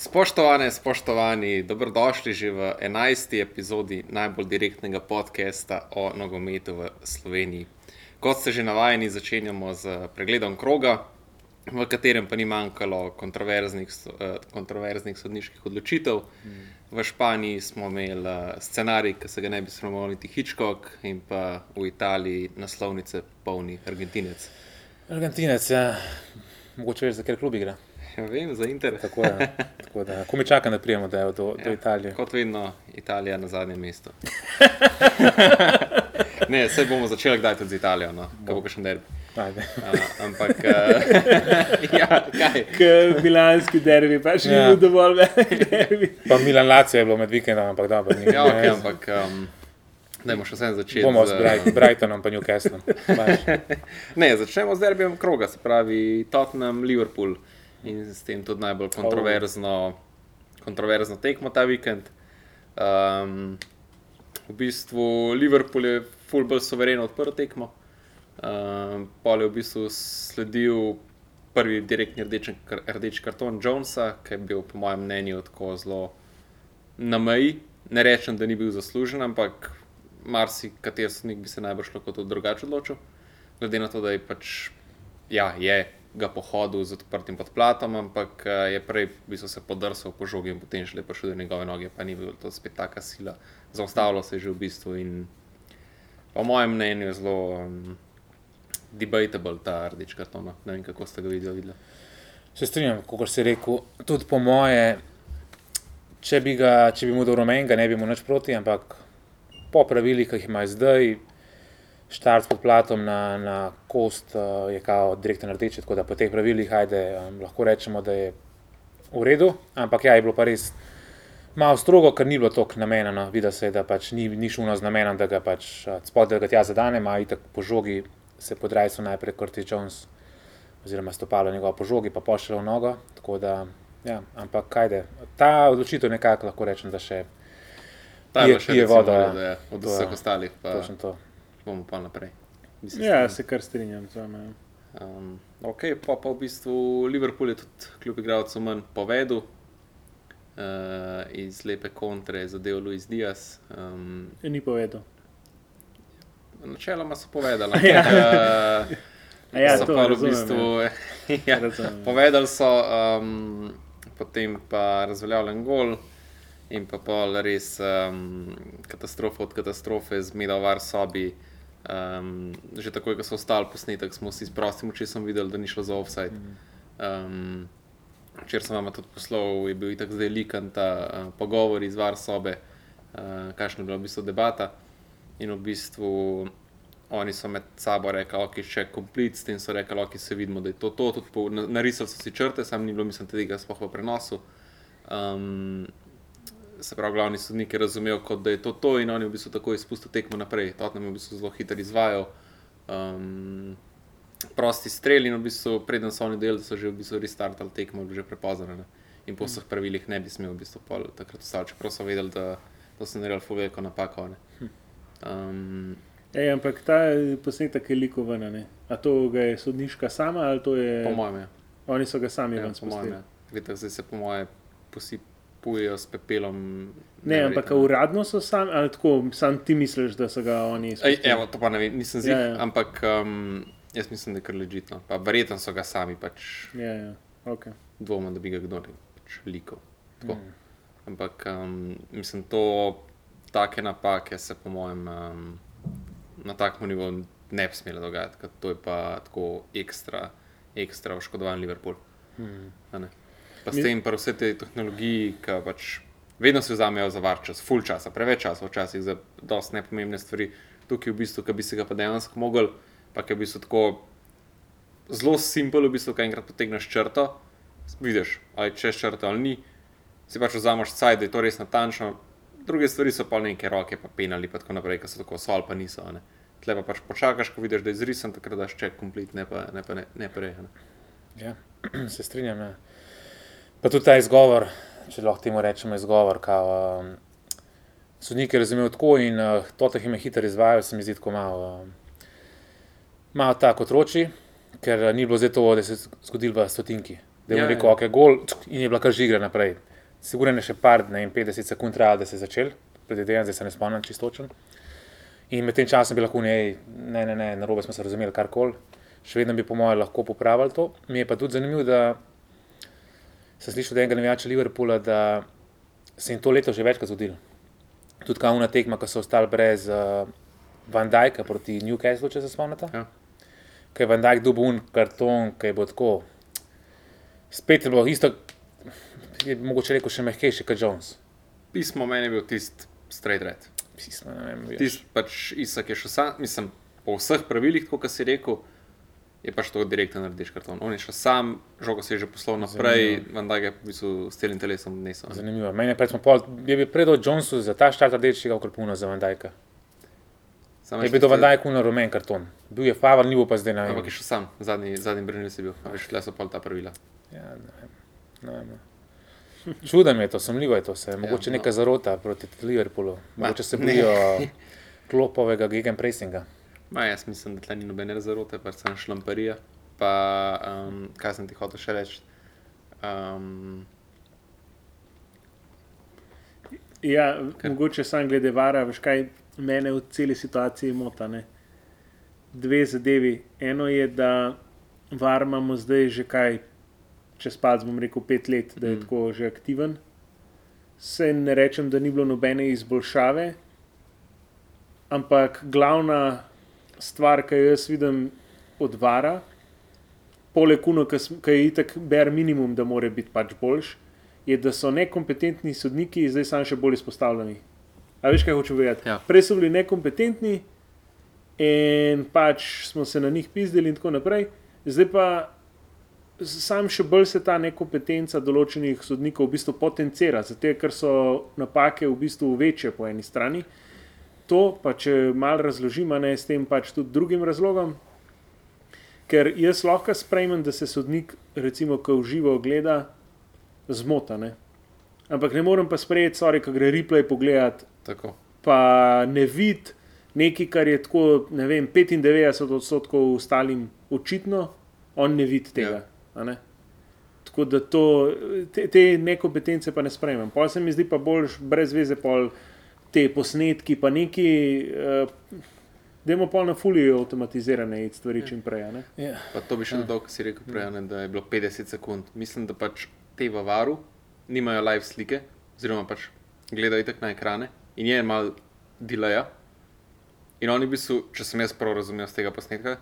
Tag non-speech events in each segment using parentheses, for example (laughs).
Spoštovane, spoštovani, dobrodošli že v 11. epizodi najbolj direktnega podcasta o nogometu v Sloveniji. Kot ste že navajeni, začenjamo z pregledom kroga, v katerem pa ni manjkalo kontroverznih, eh, kontroverznih sodniških odločitev. V Španiji smo imeli eh, scenarij, ki se ga ne bi smel niti Hitchcock, in pa v Italiji naslovnice polni Argentinec. Argentinec, ja. mogoče veš, za kateri klub igra. Ja, vem, za Inter. Tako da, tako da, ko mi čaka, da prijemo do, do, Ja, Italije. Kot vedno, Italija na zadnjem mestu. ne, se bomo začeli kdaj tudi z Italijo, no, ko bo še derbi. Ajde. Uh, ampak, uh, (laughs) ja, kaj? Ker milanski derbi pač ni Ja. bil dovolj velik derbi. Pa Milan Lacio je bilo med vikendom, ampak dobro. Ni, Ja, okay, ne, ampak um, dajmo še vsem začeti. bomo z, s Bright, Brightonom in Newcastlom. (laughs) Ne, začnemo z derbijem kroga, se pravi Tottenham, Liverpool in s tem tudi najbolj kontroverzno, kontroverzno tekmo ta vikend. Um, v bistvu Liverpool je full bolj suvereno odprl tekmo. Um, pol je v bistvu sledil prvi direktni rdeči, rdeči karton Jonesa, ki je bil po mojem mnenju tako zelo na meji. Ne rečem, da ni bil zaslužen, ampak marsikateri sodnik bi se najbrž lahko tudi drugače odločil glede na to, da je pač, ja, je ga pohodil z odprtim podplatom, ampak eh, je prej v bistvu se podrsal po žogi in potem šele prišel do njegove noge, pa ni bilo to spet taka sila. Zaustavilo se je že v bistvu in po mojem mnenju je zelo um, debatable ta rdeč karton. Ne vem, kako ste ga videli. videli. Se strinjam, kot si rekel, tudi po moje, če bi, ga, če bi mu dal rumenega, ne bi mu nič proti, ampak po pravilih, ki jih ima zdaj, štart s podplatom na, na kost uh, je kao direktno rdeči, tako da po teh pravilih ajde, um, lahko rečemo, da je v redu, ampak ja, je bilo pa res malo strogo, ker ni bilo toliko namenjeno. Videla se je, da pač ni, ni šlo z namenom, da ga pač uh, spod, da ga tja zadane, ima itak po žogi, se podrajso najprej Curtis Jones oziroma stopalo njegovo po žogi, pa pošilja v nogo. Tako da, ja, ampak kajde, ta odločitev nekako lahko rečem, da še Ta je vodo, ja. voda, od To je vseh ostalih, pa točno to. Bomo pa naprej. Se Ja, se kar strinjam z vami. ja. Um, ok, pa, pa v bistvu Liverpool je tudi kljub igralcu manj povedal. Uh, iz lepe kontre je zadev Luis Diaz. Um, Ja, Ni povedal. načeloma so povedali, (laughs) Ja. ampak uh, A ja, so pa v razumem, bistvu. ja, (laughs) Razumem. povedali so, um, potem pa razveljavljen gol. In pa pol res um, katastrofa od katastrofe z Medovar sobi. Um, že takoj, ko so ostali posnetek, smo si s prostim očesom videli, da ni šlo za offside. Um, Včeraj sem vam tudi poslal, je bil tako zdaj likan ta uh, pogovor iz var sobe, uh, kakšna je bila v bistvu debata. In v bistvu oni so med sabo rekli, ok, še komplet, s tem so rekli, ok, se vidimo, da je to to. Tudi po, na- narisali so si črte, sam ni bilo, mislim, tega sploh v prenosu. Um, se pravi, glavni sodnik je razumel, kot da je to to, in on je v bistvu tako izpustil tekmo naprej. Tottenham je v bistvu zelo hiter izvajal. Um, prosti strel in v bistvu, preden so oni delali, so že v bistvu restartali tekmo, že prepozno. In po vseh pravilih ne bi smel v bistvu pol takrat ostati, čeprav so vedeli, da to so naredili fuveliko napako. ne. Um, Ej, ampak ta posnetek je liko ven. a ne? A to ga je sodniška sama ali to je. po mojem, je. Oni so ga sami Ja, ven po mojem, spustili. je. Vidite, zdaj se po mojem posipujejo s pepelom. Ne, ampak neverjetno. uradno so sami, ali tako, sam ti misliš, da so ga oni spustili. evo, to pa ne vem, nisem zig, Ja, ja, ja. ja. ampak um, jaz mislim, da je kar ležitno. Pa verjetno so ga sami pač Ja, ja, ok. dvomili, da bi ga kdo pač likal. Tako. Mm. Ampak um, mislim, to take napake se po mojem um, na takem nivoju ne bi smele dogajati, ker to je pa tako ekstra, ekstra oškodovan Liverpool. Hmm. Pa s tem, pa vse te tehnologije, ki pač vedno se vzamejo za var čas, full časa, preveč časa, včasih za dosti nepomembne stvari, tukaj v bistvu, ki bi se ga pa dejansko mogel, pa je v bistvu tako zelo simpel, v bistvu, kaj enkrat potegneš črto, vidiš, ali češ črto ali ni, si pač vzameš caj, da je to res natančno, druge stvari so pa neke roke, pa penali, pa tako naprej, ki so tako so ali pa niso. ne. Tle pa pač počakaš, ko vidiš, da je izrisan, takrat daš ček komplet, ne pa ne, pa ne, ne prej. Ne. Ja, (clears throat) se strinjam. Ja. Pa tudi ta izgovor, če lahko temu rečemo izgovor, kao, um, sodnik je razumel tako in uh, to, da jim je hitro izvajal, se mi zdi tako malo, um, malo tako otroči, ker uh, ni bilo zdaj to, da se je zgodilo v stotinki. da je Ja, ja, ja. rekel, ok, gol in je bila kar žigra naprej. Sigurno je še par, ne vem, 50 sekund trajalo, da se je začel, predvidevam, zdaj se ne spomnim čistočen. In med tem časom bi lahko ne, ne, ne, ne narobe smo se razumeli karkoli, še vedno bi po mojem lahko popravili to. Mi je pa tudi zanimivo, da sem slišal od enega navijača Liverpoola, da se jim to leto že večkrat zgodilo. Tudi kavna tekma, ko so ostali brez uh, Van Dijka proti Newcastlu, če se spomnite. Ja. Ker je Van Dijk dobil un karton, ki je bo tako. Spet je bilo isto, je mogoče rekel še mehkejši kot Jones. Pismo meni je bil tisti straight red. Pismo, ne vem. Tisti pač Isak je šel sam, mislim, po vseh pravilih, kot si rekel, je pač to direktno narediš karton. On je šel sam, žogo se je že poslal naprej, vendar je v bistvu s celim telesom nesel. Zanimivo. Meni je pred pol, je bil predal Jonesu za ta štart rdečega okrpuno za Van Dijka. Samo Je bil do tiste- Van Dijka na rumen karton. Bil je favor, ni bil pa zdaj na Ampak je šel sam, zadnji, zadnji branilec je bil, a veš, tle so pol ta pravila. Ja, ne vem. Ne vem. no. Čudem je to, sumljivo je to, se, mogoče no. neka zarota proti Liverpoolu, mogoče se bojijo klopovega gegenpressinga. Ma, jaz mislim, da tle ni nobene zarote, pač sem šlamparija. Pa, um, kaj sem ti hotel še reči? Um, Ja, Ker- mogoče sam glede vara, veš kaj mene v celi situaciji mota. Ne? Dve zadevi. Eno je, da var imamo zdaj že kaj, čez palc bom rekel, pet let, da je mm. tako že aktiven. Se ne rečem, da ni bilo nobene izboljšave, ampak glavna stvar, ki jo jaz vidim od vara, poleg uno, ki je itak ber minimum, da mora biti pač boljši je, da so nekompetentni sodniki zdaj samo še bolj izpostavljeni. A veš, kaj hočem povedati? Ja. Prej so bili nekompetentni in pač smo se na njih pizdili in tako naprej, zdaj pa sam še bolj se ta nekompetenca določenih sodnikov v bistvu potencira, zato ker so napake v bistvu večje po eni strani. To pa če malo razložim, ne s tem pač tudi drugim razlogom. Ker jaz lahko sprejmem, da se sodnik, recimo, ko uživo gleda, zmota. Ne? Ampak ne morem pa sprejeti, sorry, ko gre replay pogledati, tako. pa ne vidi nekaj, kar je tako, ne vem, 95 odstotkov ostalim očitno, on ne vidi tega. a Ne? Tako da to, te, te nekompetence pa ne sprejmem. Pa se mi zdi pa bolj brez veze pol te posnetki, pa neki, uh, da imamo pol na fuliju avtomatizirane stvari čim prej. a ne. Ja. Pa to bi še dodal, kar si rekel prej, a ne, da je bilo 50 sekund. Mislim, da pač te v varu nimajo live slike, oziroma pač gledajo tako na ekrane in je malo delaya. In oni v bistvu, če sem jaz prav razumel z tega posnetka,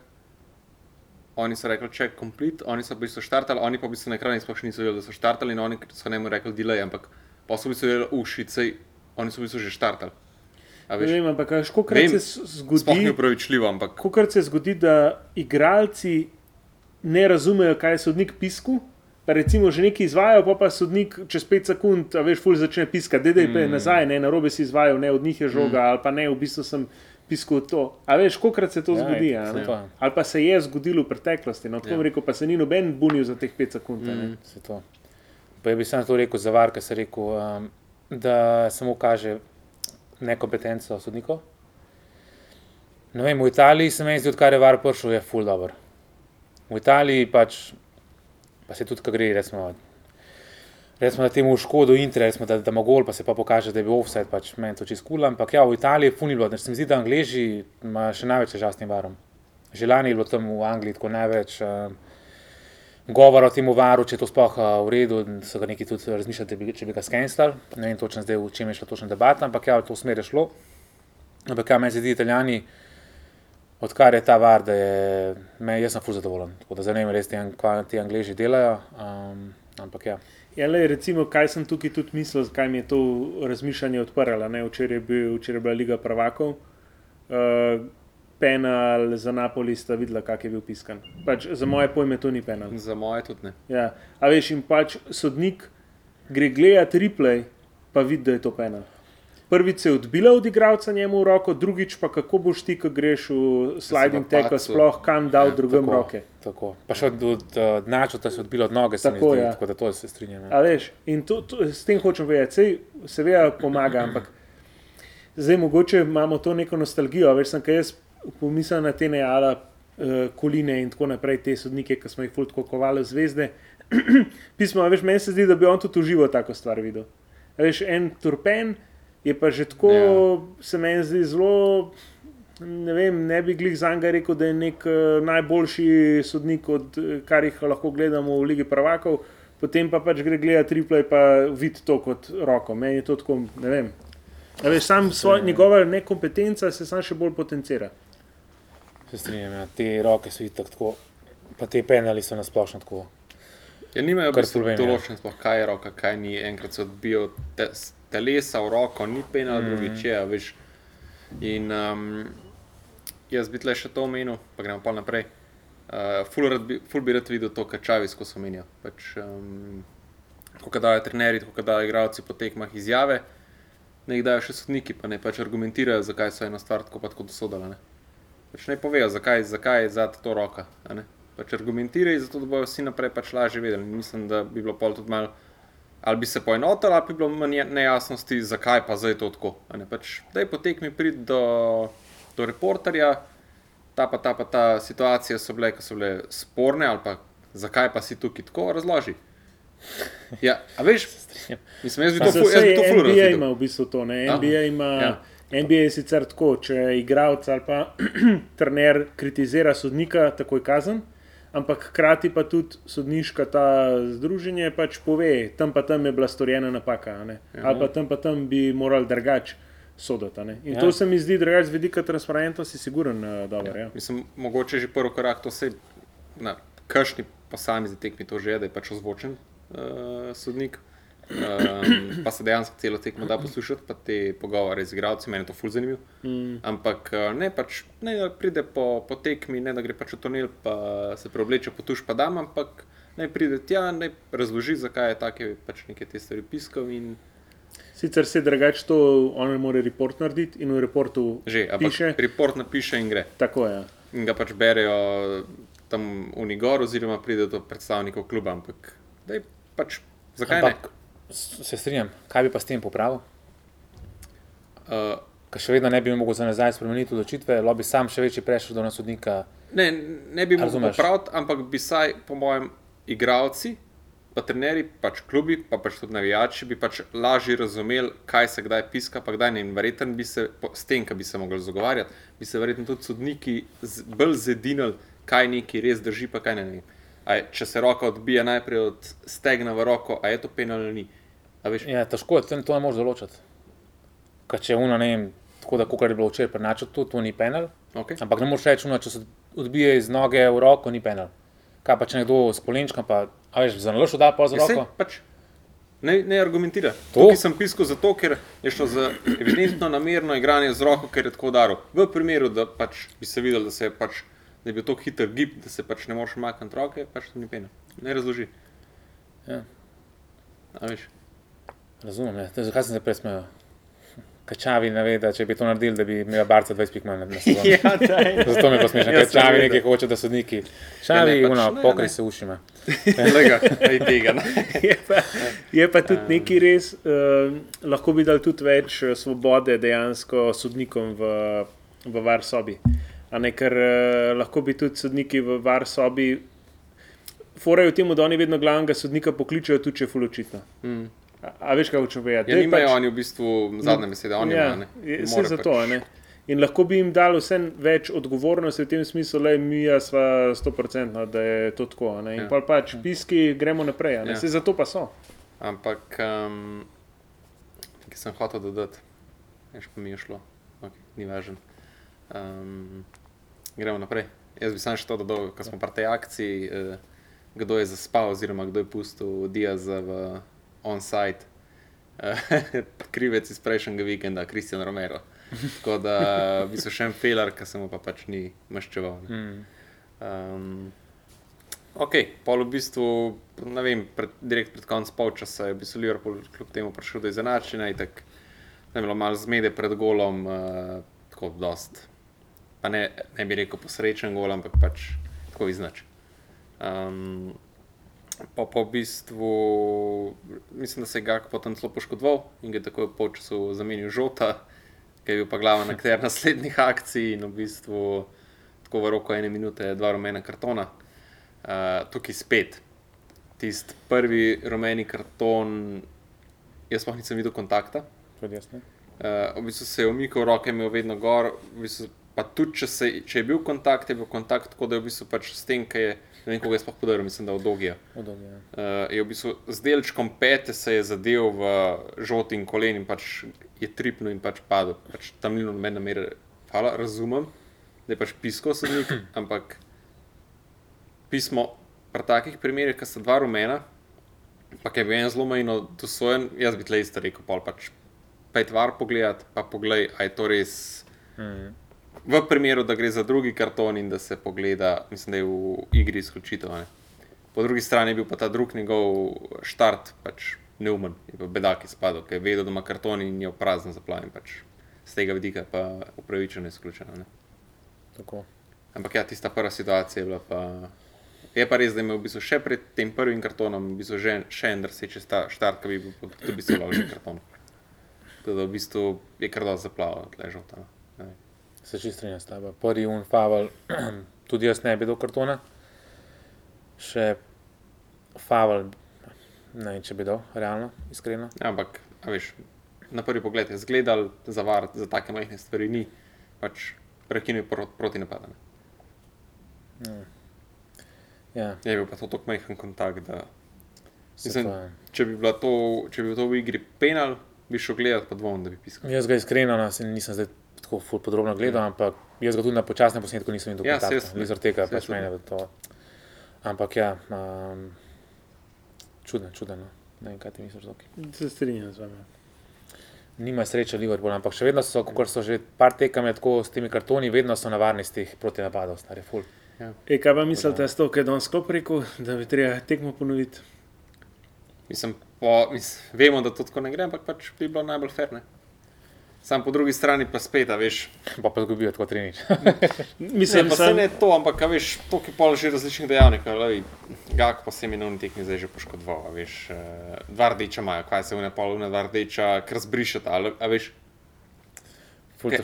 oni so rekli, če je complete, oni so v bistvu štartali, oni pa v bistvu na ekranu sploh še niso videli, da so štartali in oni so njemu rekli delay, ampak pa so v bistvu videli ušice, oni so v bistvu že štartali. A Ne veš, vem, ampak kolikrat Vem, se s- sploh ni zgodi, upravičljivo, ampak kolikrat se zgodi, da igralci ne razumejo, kaj je sodnik pisku. Pa recimo že nekaj izvajo, pa pa sodnik čez 5 sekund, a veš, ful začne piskati, da je mm. nazaj, ne, na robe si izvajal, ne, od njih je žoga, mm. ali pa ne, v bistvu sem piskal to. A veš, kolikrat se to Ja, zgodi, je, to. ali pa se je zgodilo v preteklosti, no, tako Ja. rekel, pa se ni noben bunil za teh 5 sekund. a ne. Mm. Se to. Pa bi sam to rekel za var, ker se rekel, um, da samo kaže nekompetenco sodnikov. Ne vem, v Italiji se meni zdi, odkar je var prišel, je full dobro. V Italiji pač, pa se tudi, ko gre, recimo, recimo da temu škodo Inter, recimo, da, da ima gol, pa se pa pokaže, da je bil offset, pač meni to čist kul, ampak ja, v Italiji je funilo, da se mi zdi, da Angleži ima še največ težav s tem varom. Že lani je bilo tam v Angliji tako največ. Um, govora o tem varu, če je to sploh uh, v redu, so ga neki tudi razmišljali, bi, če bi ga skenirali. Ne vem točno zdaj, v čem je šla točna debata, ampak ja, v to smer je šlo. Ampak ja, meni se zdi, italijani, odkar je ta var, da je, me, jaz sem fuz zadovoljen. Tako da zanimivo res ti, ang- kva ti angliži delajo. Um, ampak ja, Ja, le, recimo, kaj sem tukaj tudi mislil, zakaj mi je to razmišljanje odprlo. Včeraj je, bil, včeraj je bila Liga prvakov, uh, penal za Napoli sta videla, kak je bil piskan. Pač, za moje pojme to ni penal. za moje tudi ne. Ja. A veš, in pač sodnik gre gledati replay, pa vidi, da je to penal. Prvič se je odbila od igralca njemu v roko, drugič pa kako boš ti, ko greš v sliding tackle, sploh kam dal Ja, drugem tako, roke. Tako. Pa še od, od uh, Načota se je odbilo od noge, Tako, zdi, ja. tako da to se strinjam. Ja. A veš, in to, to, s tem hočem povedati, sej seveda pomaga, ampak zdaj mogoče imamo to neko nostalgijo. Veš, sem kaj jaz pomislil na te nejala, uh, koline in tako naprej, te sodnike, ki smo jih fultko kovali zvezde. (clears throat) pismo, veš, meni se zdi, da bi on tudi užival tako stvar videl. A veš, en turpen je pa že tako, Ja. se meni zdi zelo. Ne, vem, ne bi glih za njega rekel, da je nek uh, najboljši sodnik, od eh, kar jih lahko gledamo v Ligi Prvakov, potem pa pač gre gledati triple, pa vidi to kot roko. Meni je to tako, ne vem. A veš, sam svoj, njegova nekompetenca se sam še bolj potencira. Se strinjam, ja. te roke so itak tako, pa te penali so nasplošno tako. Ja, nimajo Kar problem, ja. določen, sploh kaj je roka, kaj ni. Enkrat se odbijo te, telesa v roko, ni pena, mm. drugič je, veš. In um, jaz bi tle še to omenil, pa gremo pa naprej. Uh, ful, bi, ful bi rad videl to, kar čavi skozi omenijo. Pač, um, ko dajo trenerji, ko dajo igralci po tekmah izjave, ne jih dajo še sodniki, pa ne pač argumentirajo, zakaj so eno stvar tako pa tako dosodali. Pač ne povejo, zakaj, zakaj je za to roka. Pač argumentiraj, zato da bodo vsi naprej pač lažje vedeli. Mislim, da bi bilo pol tudi malo, ali bi se poenotili, ali bi bilo manj nejasnosti, zakaj pa zdaj to tako. Pač, daj potekmi priti do, do reporterja, ta pa ta pa ta situacija so bile, ki so bile sporne, ali pa zakaj pa si tukaj tako razloži. Ja, a veš, (laughs) mislim, jaz bi to, ful- jaz bi to ful NBA razvidel. ima v bistvu to. Ne? Ja. NBA, ima, Ja. NBA je sicer tako, če igralec ali pa (clears throat) trener kritizira sodnika, takoj kazen. Ampak hkrati pa tudi sodniška ta združenje pač pove, tam pa tam je bila storjena napaka, ne? Ja. ali pa tam pa tam bi morali drugače soditi. In Ja. to se mi zdi drugače z vidika transparentnosti, siguren, uh, dobro. Ja. Mislim, mogoče že prvi korak to se na kakšni posamezni tekmi to že je, da je pač ozvočen uh, sodnik. Um, pa se dejansko celo tekmo da poslušati, pa te pogovore z igralci, meni je to ful zanimivo. Mm. Ampak eh, ne, pač, ne da pride po, po tekmi, ne da gre pač v tunel, pa se preobleče po tuš, pa dam, ampak naj pride tja, naj razloži, zakaj je take pač neke te stvari piskal in Sicer se drugače to on mora report narediti in v reportu že, piše. report napiše in gre. Tako je. in ga pač berejo tam v Nigor, oziroma pride do predstavnikov kluba. Ampak, daj, pač, zakaj Ampak s- se strinjam, kaj bi pa s tem popravil? Uh, Ker še vedno ne bi mogel za nazaj spremeniti odločitve, lo bi sam še večji prešel do nasodnika. ne, ne bi mogel Razumeš. popraviti, ampak bi saj, po mojem, igravci, pa trenerji, pač klubi, pa pač tudi navijači, bi pač lažje razumeli, kaj se kdaj piska, pa kdaj ne. In verjetno bi se s tem, ki bi se mogli zagovarjati, bi se verjetno tudi sodniki z, bolj zedinili, kaj neki res drži, pa kaj ne. ne. A je, če se roka odbija najprej od stegna v roko, a je to penal ali ni. Ja, težko je, to, ne moreš določiti. Ker če uno, ne vem, tako da, kot je bilo včeraj prenačal, to, to ni penal. okay. Ampak ne moreš reči, uno, če se odbije iz noge v roko, ni penal. Kaj pa če nekdo s kolenčkom, pa a veš, za nalož da pa z Ja, roko. pač ne, ne argumentira. To? Tukaj sem piskal zato, ker je šlo za evidentno namerno igranje z roko, ker je tako udaril. V primeru, da pač bi se videl, da, se je pač, da je bil tako hiter gib, da se pač ne moreš makniti roke, pač to ni pena. Ne razloži. Ja. A veš. Razumem, ne. Je, Zakaj sem se presmejal? Kačavi ne ve, da če bi to naredili, da bi imel barca 20 pik manj na sezono. (laughs) Ja. Zato mi je pa smešno, Jaz ker čavi nekaj hoče, da sodniki. Ja, Čavi, ne, pač uno, ne, pokri ne. se ušima. (laughs) Lega, tega. Ne. (laughs) je, pa, je pa tudi nekaj res, uh, lahko bi dali tudi več eh, svobode dejansko sodnikom v, v var sobi. A ne, ker uh, lahko bi tudi sodniki v var sobi, forajo temu, da oni vedno glavnega sodnika pokličejo, tudi če je fulučitno. Mm. A, a veš, kaj hočem povedati? Ja, Daj nimajo pač- oni v bistvu zadnje besede, oni ja, imajo. ne. je- Saj zato, pač- a ne. In lahko bi jim dali vse več odgovornosti v tem smislu, da mi smo 100%, da je to tako. Ne? In Ja. ja. pač piski, gremo naprej. Ja. Ja. Vse zato pa so. Ampak, um, ki sem hotel dodati, veš pa mi je šlo, okay, ni važno. Um, gremo naprej. Jaz bi sam še to dodal, ko smo pri tej akciji, uh, kdo je zaspal, oziroma kdo je pustil Diaza v on-site. (laughs) Krivec iz prejšnjega vikenda, Kristjan Romero. Tako da bi se še en felar, ki se mu pa pač ni maščeval. Mm. Um, ok, pol v bistvu, ne vem, pred, direkt pred koncem polčasa je v bistvu Liverpool kljub temu prišel do izenačenja in tako je bilo malo zmede pred golom, uh, tako dost. Pa ne, ne bi rekel posrečen gol, ampak pač tako iznač. Um, pa po v bistvu, mislim, da se je Gak potem celo poškodoval in ga je tako v polčasu zamenil žota, ki je bil pa glaven akter naslednjih akcij in v bistvu tako v roku ene minute dva rumena kartona. Uh, tukaj spet tisti prvi rumeni karton, jaz sploh nisem videl kontakta. Tudi jaz ne. Uh, v bistvu se je umikal, roke imel vedno gor. V bistvu, pa tudi, če, se, če je bil kontakt, je bil kontakt tako, da je v bistvu pač s tem, ki je, ne vem, koga je sploh podaril, mislim, da od Dogija. Odolje, ja. Uh, je v bistvu z delčkom pete se je zadev v žoti in kolen in pač je tripnil in pač padel. Pač tam ni noben namer, hvala, razumem, da je pač pisko sodnik, (clears throat) ampak pismo pri takih primerih, ki sta dva rumena, pa je bil en zelo majno dosojen, jaz bi tle isto rekel, pol pač pet var pogledati, pa poglej, a je to res. Mm. V primeru, da gre za drugi karton in da se pogleda, mislim, da je v igri izključitev. ne. Po drugi strani je bil pa ta drug njegov štart pač neumen, je pa bedak izpadel, ker je vedel, da ima karton in je prazen zaplavljen. Pač. Z tega vidika pa upravičeno izključeno. Ne. Tako. Ampak ja, tista prva situacija je bila pa. Je pa res, da je imel v bistvu še pred tem prvim kartonom v bistvu že, še en drseči sta- štart, ki bi bil po- tudi se lahko že karton. Tako da v bistvu je kar dosti zaplaval, ležal tam. Se čisto strinjam s tabo. Prvi unfavel, (clears throat) tudi jaz ne bi dal kartona. Še favel, ne vem, če bi dal, realno, iskreno. Ja, ampak, veš, na prvi pogled je zgledal, za var, za take majhne stvari ni, pač prekinil pro, proti napadane. Ja, Je bil pa to tako majhen kontakt, da Mislim, če bi, to, če bi bil to v igri penal, bi šel gledati, pa dvom, da bi piskal. Jaz ga iskreno nas, nisem zdaj tako ful podrobno gledal, ampak jaz ga tudi na počasnem posnetku nisem videl. Ja, zaradi tega, pač meni je to. Ampak ja, um, čuden, čuden. No. Ne vem, kaj ti misliš, Zoki. Se strinjam z vami. Nima sreče Liverpool, ampak še vedno so, kot so že par tekem je tako s temi kartoni, vedno so na varnih teh protinapadov, stari ful. E, kaj pa mislite, s to, kaj je danes sklop rekel, da bi treba tekmo ponoviti? Mislim, po, mis, vemo, da to tako ne gre, ampak pač bi bilo najbolj fair. Sam po drugi strani pa spet, a veš. Pa pa zgubijo tako trenič. (laughs) Mislim, Ne, pa se sam, ne to, ampak a veš, to je pol že različnih dejavnikov. lej, Gak pa se mi unih tekmi zdaj že poškodoval. a Veš, eh, dva rdeča imajo, kaj se une pol, une dva rdeča, kar zbrišata. ali- A veš,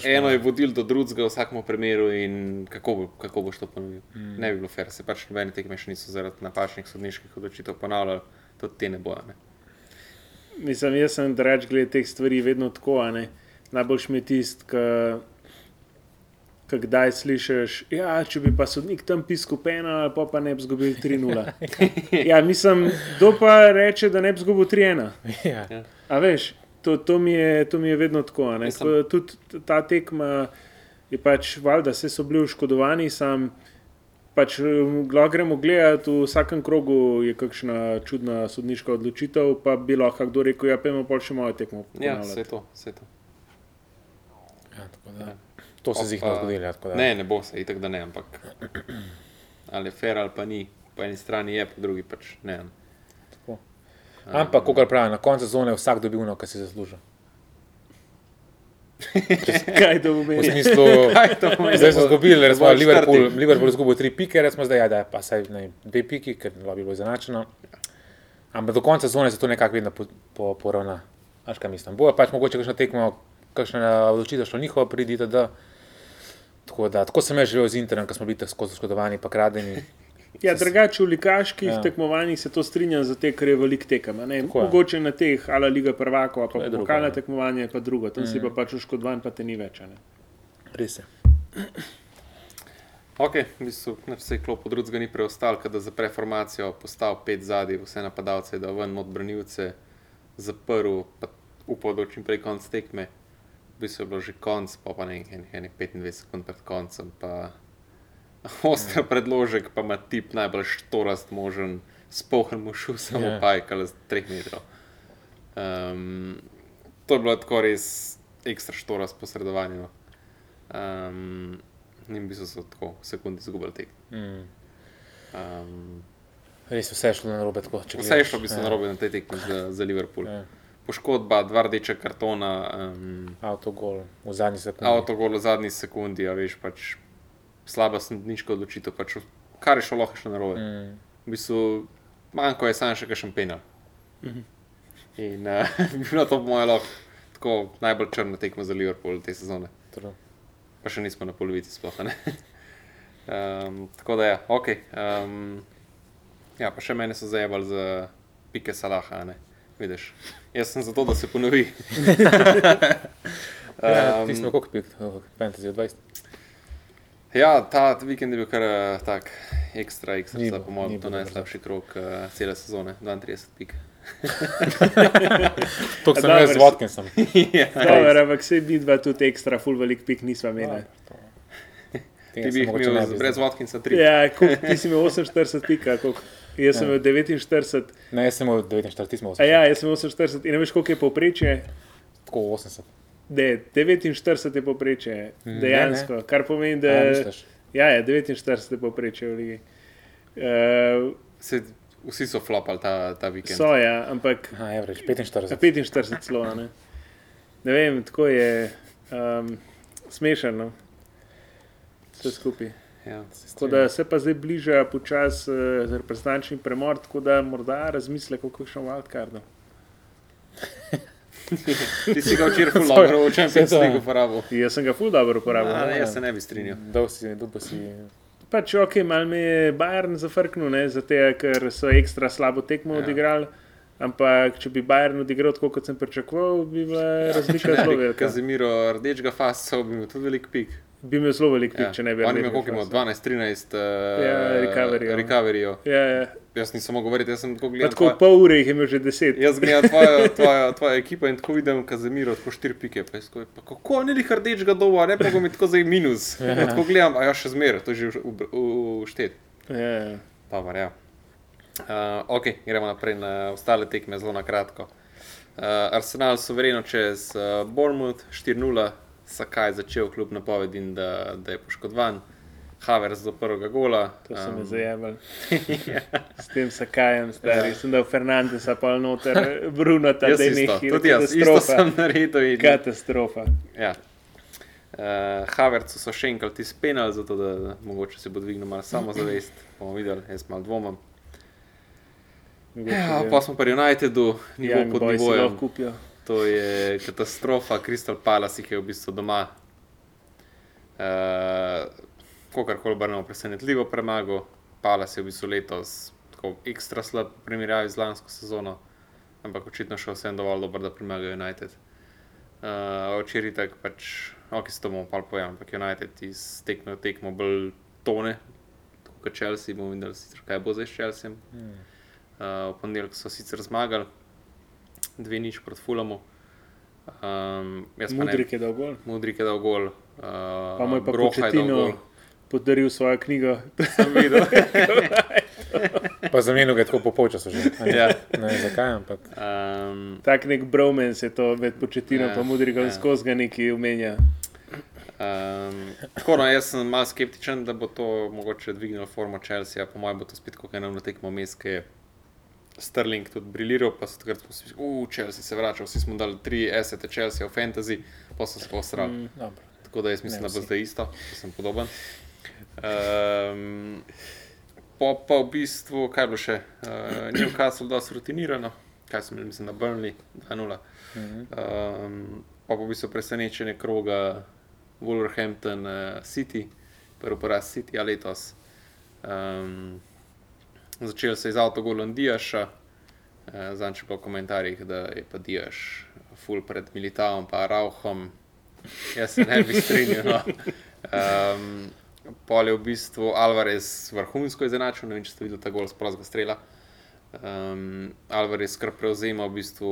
eno je vodil do drugega v vsakem primeru in kako, bo, kako boš to ponovil. Mm. Ne bi bilo fair, se pač nobene tekme še niso zaradi napačnih sodniških odločitev ponavljali, tudi te ne bojo. Ne. mislim, jaz sem drač glede teh stvari vedno tako, a ne. Najboljš mi je tisti, ki kdaj slišiš, ja, če bi pa sodnik tam piskal penal, pa pa ne bi zgubil 3-0. (laughs) ja, mislim, kdo pa reče, da ne bi zgubil 3-1. Ja. A veš, to, to, mi je, to mi je vedno tako. a ne. Mislim- Tako Tudi ta tekma je pač valjda, vse so bili oškodovani, sam pač lahko gremo gledati, v vsakem krogu je kakšna čudna sodniška odločitev, pa bi lahko kdo rekel, ja, pojmo pa še mojo tekmo. Ja, ponavljati. vse je to. Vse to. Ja, tako da, to se Pa- zih ne zgodilo. Ja, tako da. Ne, ne bo se, itak da ne, ampak (clears throat) ali je fair ali pa ni. Po eni strani je, po drugi pač ne. Tako. Ampak, kot pravi, na koncu sezone je vsak dobil ono, kar si zasluži. (laughs) Kaj to V pomeni? (laughs) smislu, Kaj to pomeni? zdaj so izgubili, recimo, Bo Liverpool. Liverpool izgubil tri pike, recimo zdaj, ja, da je pa saj ne, dve piki, ker bi bilo izenačeno. Ampak do konca sezone se to nekako vedno po, po, poravna. Až kaj mislim. Bojo pač mogoče kakšno tekmo, kakšna odločitev šlo njihovo pridite, da. Tako, da, tako sem jaz živel z internetom, ko smo bili tako skozi škodovani, pa kradeni. Ja, drugače v likaških Ja. tekmovanjih se to strinja, zato ker je velik tekem. Mogoče na teh, ali Liga prvakov, pa pokalne ja. tekmovanje, je pa drugo. Tam mm. si pa pač oškodovan, pa te ni več. a ne. Res je. Ok, v bistvu nič se je klop od drugega ni preostalo, da zapre formacijo, postal pet zadnji, vse napadalce, da ven od branilce zaprl, pa upal, da čim prej konc tekme. Bistvu je bilo že konc, pa pa ne enih enih 25 sekund pred koncem, pa (laughs) oster predložek, pa ima tip najbolj štorast možen, spohen mu šel samo Ja. yeah. pajkal z 3 metrov. Um, to je bilo tako res ekstra štorast posredovanje. Um, in v bistvu so tako sekunde izgubili tek. Mm. Um, Res vse je šlo na robe. Če vse je gledaš. šlo v bistvu Ja. narobe na tej tekmi za, za Liverpool. Ja. Poškodba, dva rdeča kartona, um, Avtogol v zadnji sekundi. avtogol v zadnji sekundi, a veš pač slaba sodniška odločitev. Pač, kar je šlo lahko še narobe. Mm. V bistvu manjko je samo še kakšen penal. In uh, (laughs) bi bilo to po mojem lahko tako najbolj črna tekma za Liverpool te sezone. True. pa še nismo na polovici sploh. a ne. (laughs) Um, tako da je, ok. Um, Ja, pa še mene so zajebali za pike salaha, a ne. Vidiš, jaz sem zato, da se ponovi. (laughs) (laughs) Ja, Um, Ti smo koliko pik, fantasy od 20. Ja, ta vikend je bil kar eh, tak ekstra, ekstra, Ni za bil- po mojem, to najslabši krok uh, cele sezone, 32 pik. (laughs) To sem jaz z Watkinsom. ja, Dobro, ampak se bi dva tudi ekstra, full velik pik nisva imela. ti bi jih imel brez Watkinsa 3. Ja, koliko, ti si imel 48 pika, koliko? Jaz sem Ja. imel 49. Ne, jaz sem imel 49, ti smo A 80. ja, jaz sem imel 48 in ne veš, koliko je povprečje. Tako 80. Ne, 49 je povprečje, dejansko, kar pomeni, da Ja, misliš? ja, je 49 je povprečje v ligi. Uh, Se, vsi so flopali ta, ta vikend. so ja, ampak Aha, average, 45. 45 celo. a Ne? ne vem, tako je um, smešno. no. Vse skupaj. Ja. Tako da se pa zdaj bliža počasi uh, reprezentančni premor, tako da morda razmisle o kakšnem wildcardu. Ti si ga včeraj Sorry, dobro v Champions ja. League uporabil. Jaz sem ga ful dobro uporabil. A, no. ne, jaz se ne bi strinjal. Dal si, pa si. Pač ok, malo me je Bayern zafrknil, ne, zato ker so ekstra slabo tekmo Ja. ja. odigrali. Ampak, če bi Bayern odigral tako, kot sem pričakoval, bi bila razlika Ne zelo velika. Kazimiro rdečega fasa, bi imel tudi velik pik. Bi imel zelo velik pik, Ja. če ne bi On je imel Rdečega koliko? Fasa. 12, 13 uh, Ja, recoveryjev. recoveryjev. Ja, ja. Jaz nisem mogel govoriti, jaz sem tako Pa gledal. tako tvoje- pol ure jih imel že deset. Jaz gledam (laughs) tvojo, tvojo, tvojo ekipo in tako vidim, Kazimiro, tako štiri pike. Pa jaz pa kako ni lih rdečega doma, ne pa mi tako zdaj minus. Ja. Tako gledam, a ja še zmeraj, to je že v- v- v štet. Ja, ja. Dobar, ja. Uh, ok, gremo naprej na ostale tekme, zelo na kratko. Uh, Arsenal suvereno čez uh, Bournemouth 4-0, Sakaj začel kljub napovedim, da, da je poškodovan. Havers do prvega gola. To se mi Um, zajebal. (laughs) S tem sakajem, stari. Ja. Sem dal Fernandesa pa noter, (laughs) Bruno, ta Jaz da je isto, nekaj. tudi jaz, isto sem naredil. In, Katastrofa. ja. uh, Havercu so še enkrat izpenali, zato da mogoče se bo dvignil malo samozavest. (laughs) Bomo videli, jaz malo dvomim. Ja, pa smo pri Unitedu, nivo Young pod nivojem. To je katastrofa, Crystal Palace jih je v bistvu doma. Uh, Kogarkoli obrnemo, presenetljivo premagal. Palace je v bistvu letos tako ekstra slab v primerjavi z lansko sezono, ampak očitno še vsem dovolj dober, da premagajo United. Uh, Včeraj tako pač, ok, s to bomo pa povedali, ampak United iz tekme v tekmo bolj tone, kot Chelsea, bomo videli, sicer, kaj bo zdaj s Chelseaem. Hmm. Uh, v ponedeljek so sicer zmagali, dve nič proti Fulamu. Um, pa Mudrik je dal gol. Mudrik je dal gol, uh, Pa mu je pa je dal Početino gol. podaril svojo knjigo. Sem videl. (laughs) Pa zamenil ga je tako po polčasu že. a Ne, ja. ne vem zakaj, ampak. um, Tak nek bromance je to med početinom Ja, in Mudrikom, ja. ja. skozi ga neki umenja. um, tako no, jaz sem malo skeptičen, da bo to mogoče dvignilo formo Chelsea, po mojem bo to spet kot eno tekmo mes, ki je Sterling tudi briliral, pa so takrat mislili, uh, Chelsea se vrača, vsi smo dali tri esete Chelsea v fantasy, pa so se pa osrali. Mm. Mm. Dobro. Tako da jaz mislim, Ne da bo zdaj isto, da sem podoben. Um, po pa v bistvu, kaj bilo še? Uh, Newcastle dosti rutinirano, kaj sem imel, mislim, na Burnley 2-0. Mhm. Um, pa v bistvu presenečenje kroga Wolverhampton uh, City, prvi poraz City letos. Um, začel se je z avtogolom Diaša, uh, zanče pa v komentarjih, da je pa Diaš full pred Militavom, pa Rauhom. Jaz se ne bi strinjal. No. Um, Pol je v bistvu Alvarez vrhunsko izenačil, ne vem, če ste videli ta gol z prostega strela. Um, Alvarez skrb prevzema v bistvu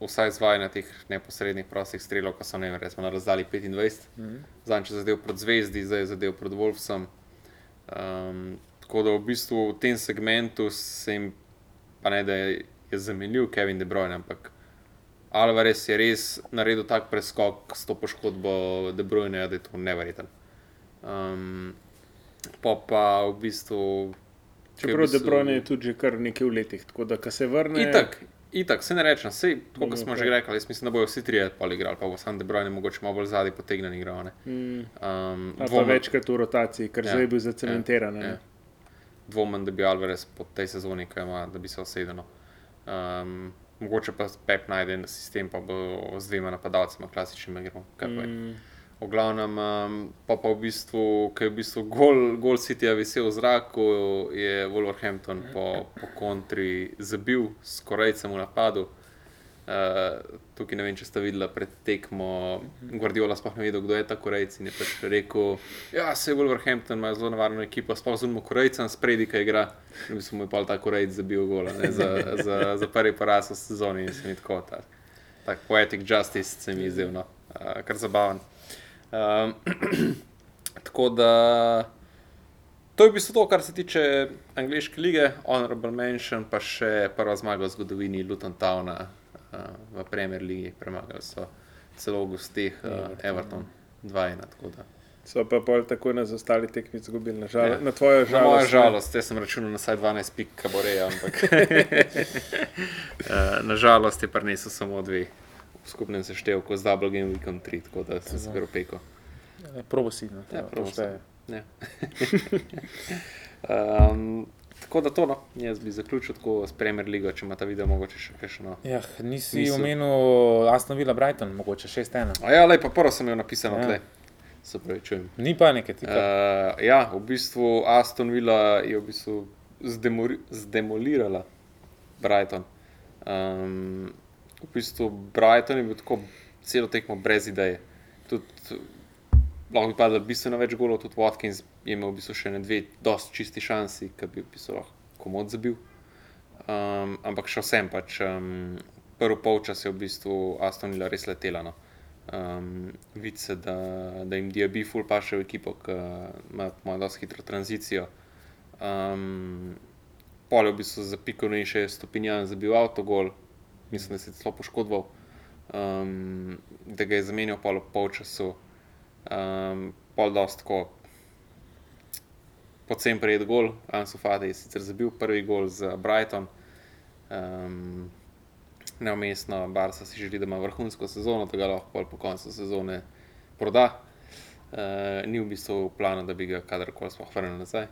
vsaj zvajanje teh neposrednih prostih strelov, ko so ne vem, recimo na razdalji 25. Mhm. Zanj je zadev pred Zvezdi, zdaj je zadev pred Wolfsom. Um, tako da v bistvu v tem segmentu se jim, pa ne da je, je zamenil Kevin De Bruyne, ampak Alvarez je res naredil tak preskok s to poškodbo De Bruyne, da je to neverjeten. Um, pa pa v bistvu. je v Čeprav De bistvu- Bruyne je tudi že kar nekaj v letih, tako da se vrne. Itak, itak, se ne rečem, vse, kot Bomo smo kaj. že rekli, jaz mislim, da bojo vsi trije poligrali, pa bo sam De Bruyne mogoče malo bolj zadaj potegnen igral. ne. Mm, Um, pa, pa večkrat v rotaciji, ker Ja, ja, zdaj je bil zacementiran. ja. Ja, dvomim, da bi Alvarez po tej sezoni, ki ima, da bi se osedel. Um, mogoče pa Pep najde en sistem, pa bo z dvema napadalcema klasičnim igrom. mm, v glavnem, um, pa, pa v bistvu, ki je v bistvu gol, gol City je visel v zraku, je Wolverhampton po, po kontri zabil s korejcem v napadu. Uh, tukaj ne vem, če ste videli pred tekmo, Guardiola sploh ne vedel, kdo je ta Korejc in je pač rekel, ja, se Wolverhampton, ima zelo nevarno ekipo, sploh zunimo Korejcem, spredi, ki igra. In bi se mu je pa ta Korejc zabil gola, ne, za, za, za prvi poraz v sezoni in se mi tako tak, tak poetic justice se mi je zdel, no, uh, kar zabaven. Um, (clears throat) tako da to je v bistvu to, kar se tiče angliške lige, honorable mention, pa še prva zmaga v zgodovini Luton Towna v Premier League, premagali so celo v gostih uh, Everton 2-1. tako da. So pa pol tako na ostali tekmi izgubili, na, žal, Ja. na tvojo Na mojo žalost. žalost, jaz sem računal na vsaj 12 pik kaboreja, ampak uh, (laughs) na žalost je prinesel samo dve v skupnem seštevku z Double Game Weekend 3, tako da sem se gropeko. Probo si. No, Ja, to probo šteje. Ja. um, tako da to, no. jaz bi zaključil tako s Premier League, če ima ta video mogoče še kakšno. Ja, nisi Niso. omenil Aston Villa Brighton, mogoče 6-1. A ja, lepo, prvo sem jo napisal Ja. tle. Se pravi, čujem. Ni panike, ti pa. Uh, ja, v bistvu Aston Villa je v bistvu zdemori, zdemolirala Brighton. Um, v bistvu Brighton je bil tako celo tekmo brez ideje. Tudi, lahko bi padlo bistveno več golov, tudi Watkins je imel v bistvu še ne dve, dosti čisti šansi, ki bi v bistvu lahko komod zabil. Um, ampak še vsem pač. Um, prvi polčas je v bistvu Aston Villa res letela. No. Um, Vidi se, da, da jim DB full paše v ekipo, ki ima ima dosti hitro tranzicijo. Um, Pol je v bistvu za piko in še stopinjan zabil avtogol, mislim, da se je celo poškodoval, um, da ga je zamenjal pol v polčasu. Um, pol dost tako pocen prijet gol, Ansu Fati je sicer zabil prvi gol za Brighton. Um, Neumestno, Barca si želi, da ima vrhunsko sezono, da ga lahko po koncu sezone proda. Uh, ni v bistvu v planu, da bi ga kadarkoli sploh vrnil nazaj.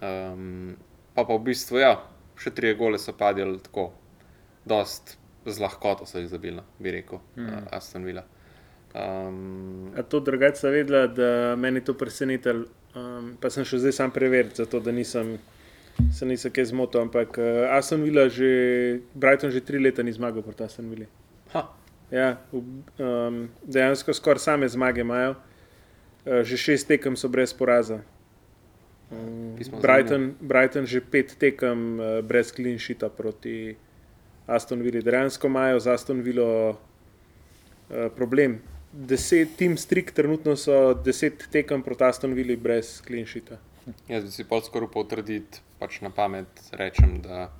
Um, pa pa v bistvu, ja, še tri gole so padli tako, dost z lahkoto so jih zabili, no, bi rekel, mm. uh, Aston Villa. Um, A to drugače sem vedela, da meni to presenetilo, um, pa sem še zdaj sam preveril, zato da nisem, se nisem kaj zmotil. Ampak uh, Aston Villa, že, Brighton že tri leta ni zmagal proti Aston Villa. Ja, um, dejansko skoraj same zmage imajo, uh, že šest tekem so brez poraza. Um, Brighton, Brighton že pet tekem uh, brez klinšita proti Aston Villa. Dejansko imajo z Aston Villa uh, problem. Deset, Team Strik trenutno so deset tekem proti Aston Villa brez klinšita. jaz bi si pol skoraj potrditi, pač na pamet rečem, da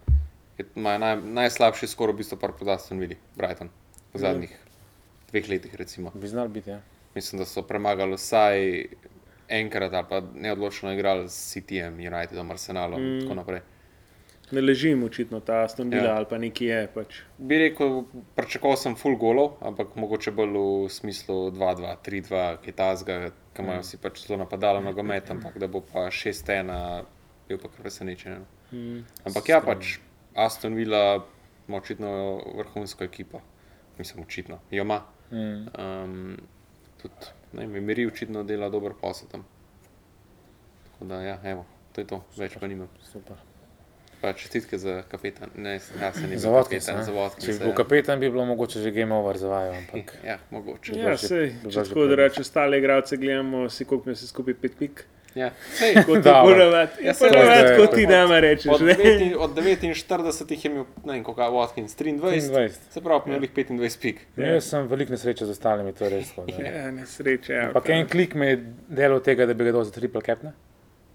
imajo naj, najslabši skor v bistvu par pod Aston Villa, Brighton, v zadnjih dveh letih recimo. Bi znal biti, ja. Mislim, da so premagali vsaj enkrat ali pa neodločno igrali s Cityjem, Unitedom, Arsenalom in Mm. tako naprej. Ne ležim očitno ta Aston Villa Ja. ali pa neki je. Pač. Bi rekel, pričakoval sem full golov, ampak mogoče bolj v smislu 2-2, 3-2, kaj tasga, ki imajo vsi pač zelo napadalo nogomet, ampak da bo pa 6-1, bil pa kar presenečen. no. Mm. Ampak ja, pač Aston Villa ima očitno vrhunsko ekipo, mislim, očitno, jo ima. Mm. Um, tudi, ne vem, Miri očitno dela dober posel tam. Tako da, ja, evo, to je to, več pa nimam. Super. Pa čestitke za kapetan, ne, ja, se ne Za kapetan, za Če Watkins. bi bil kapetan, bi bilo mogoče že game over za vajo, ampak Ja, mogoče. Ja, sej, če že tako da rečem, ostale igralce gledamo, si mi se skupaj pet pik. Ja, sej, Kot Dobro. ponavadi, Ja, ja, saj ponavadi, kot ti nama rečeš. od. 9, od 49 je imel, ne vem, koliko je Watkins, 23, 23. se pravi, imel jih 25 pik. Ja. Jaz sem veliko nesreče z ostalimi, to je res. (laughs) Ja, nesreče. Ja, Ampak en klik me je delal tega, da bi ga dal za triple cap.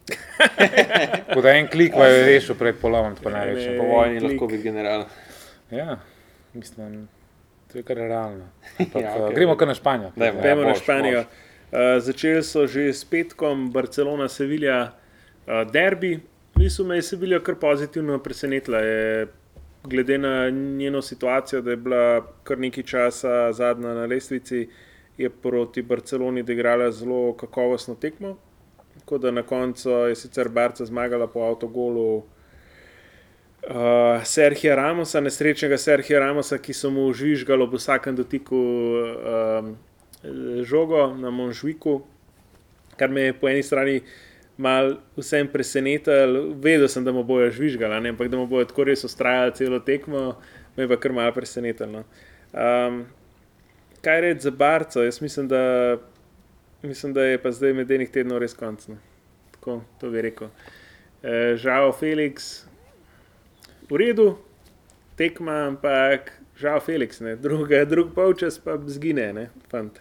(laughs) Tako da en klik pa je rešil pred polomom, tako naj rečem. Po vojni klik. lahko biti general. Ja, mislim, to je kar realno. Ampak, (laughs) Ja, ja, okay. Gremo kar na Španijo. Dajmo. Ja, Gremo na boš, Španijo. Uh, začeli so že s petkom, Barcelona, Sevilja, uh, derbi. Mislim, da je Sevilja kar pozitivno presenetila. Je, glede na njeno situacijo, da je bila kar nekaj časa zadnja na lestvici, je proti Barceloni odigrala zelo kakovostno tekmo. Tako da na koncu je sicer Barca zmagala po avtogolu uh, Serhija Ramosa, nesrečnega Serhija Ramosa, ki so mu žvižgali ob vsakem dotiku um, žogo na Monžviku, kar me je po eni strani mal vsem presenetilo. Vedel sem, da mu bojo žvižgali, a ne, ampak da mu bojo tako res ustrajali celo tekmo, me je pa kar mal presenetilo. Um, kaj reči za Barco? Jaz mislim, da, mislim, da je pa zdaj med enih tednov res konc. No. Tako, to bi rekel. E, žal, Felix, v redu, tekma, ampak žal, Felix, ne. druga, drug polčas pa zgine, ne, fant.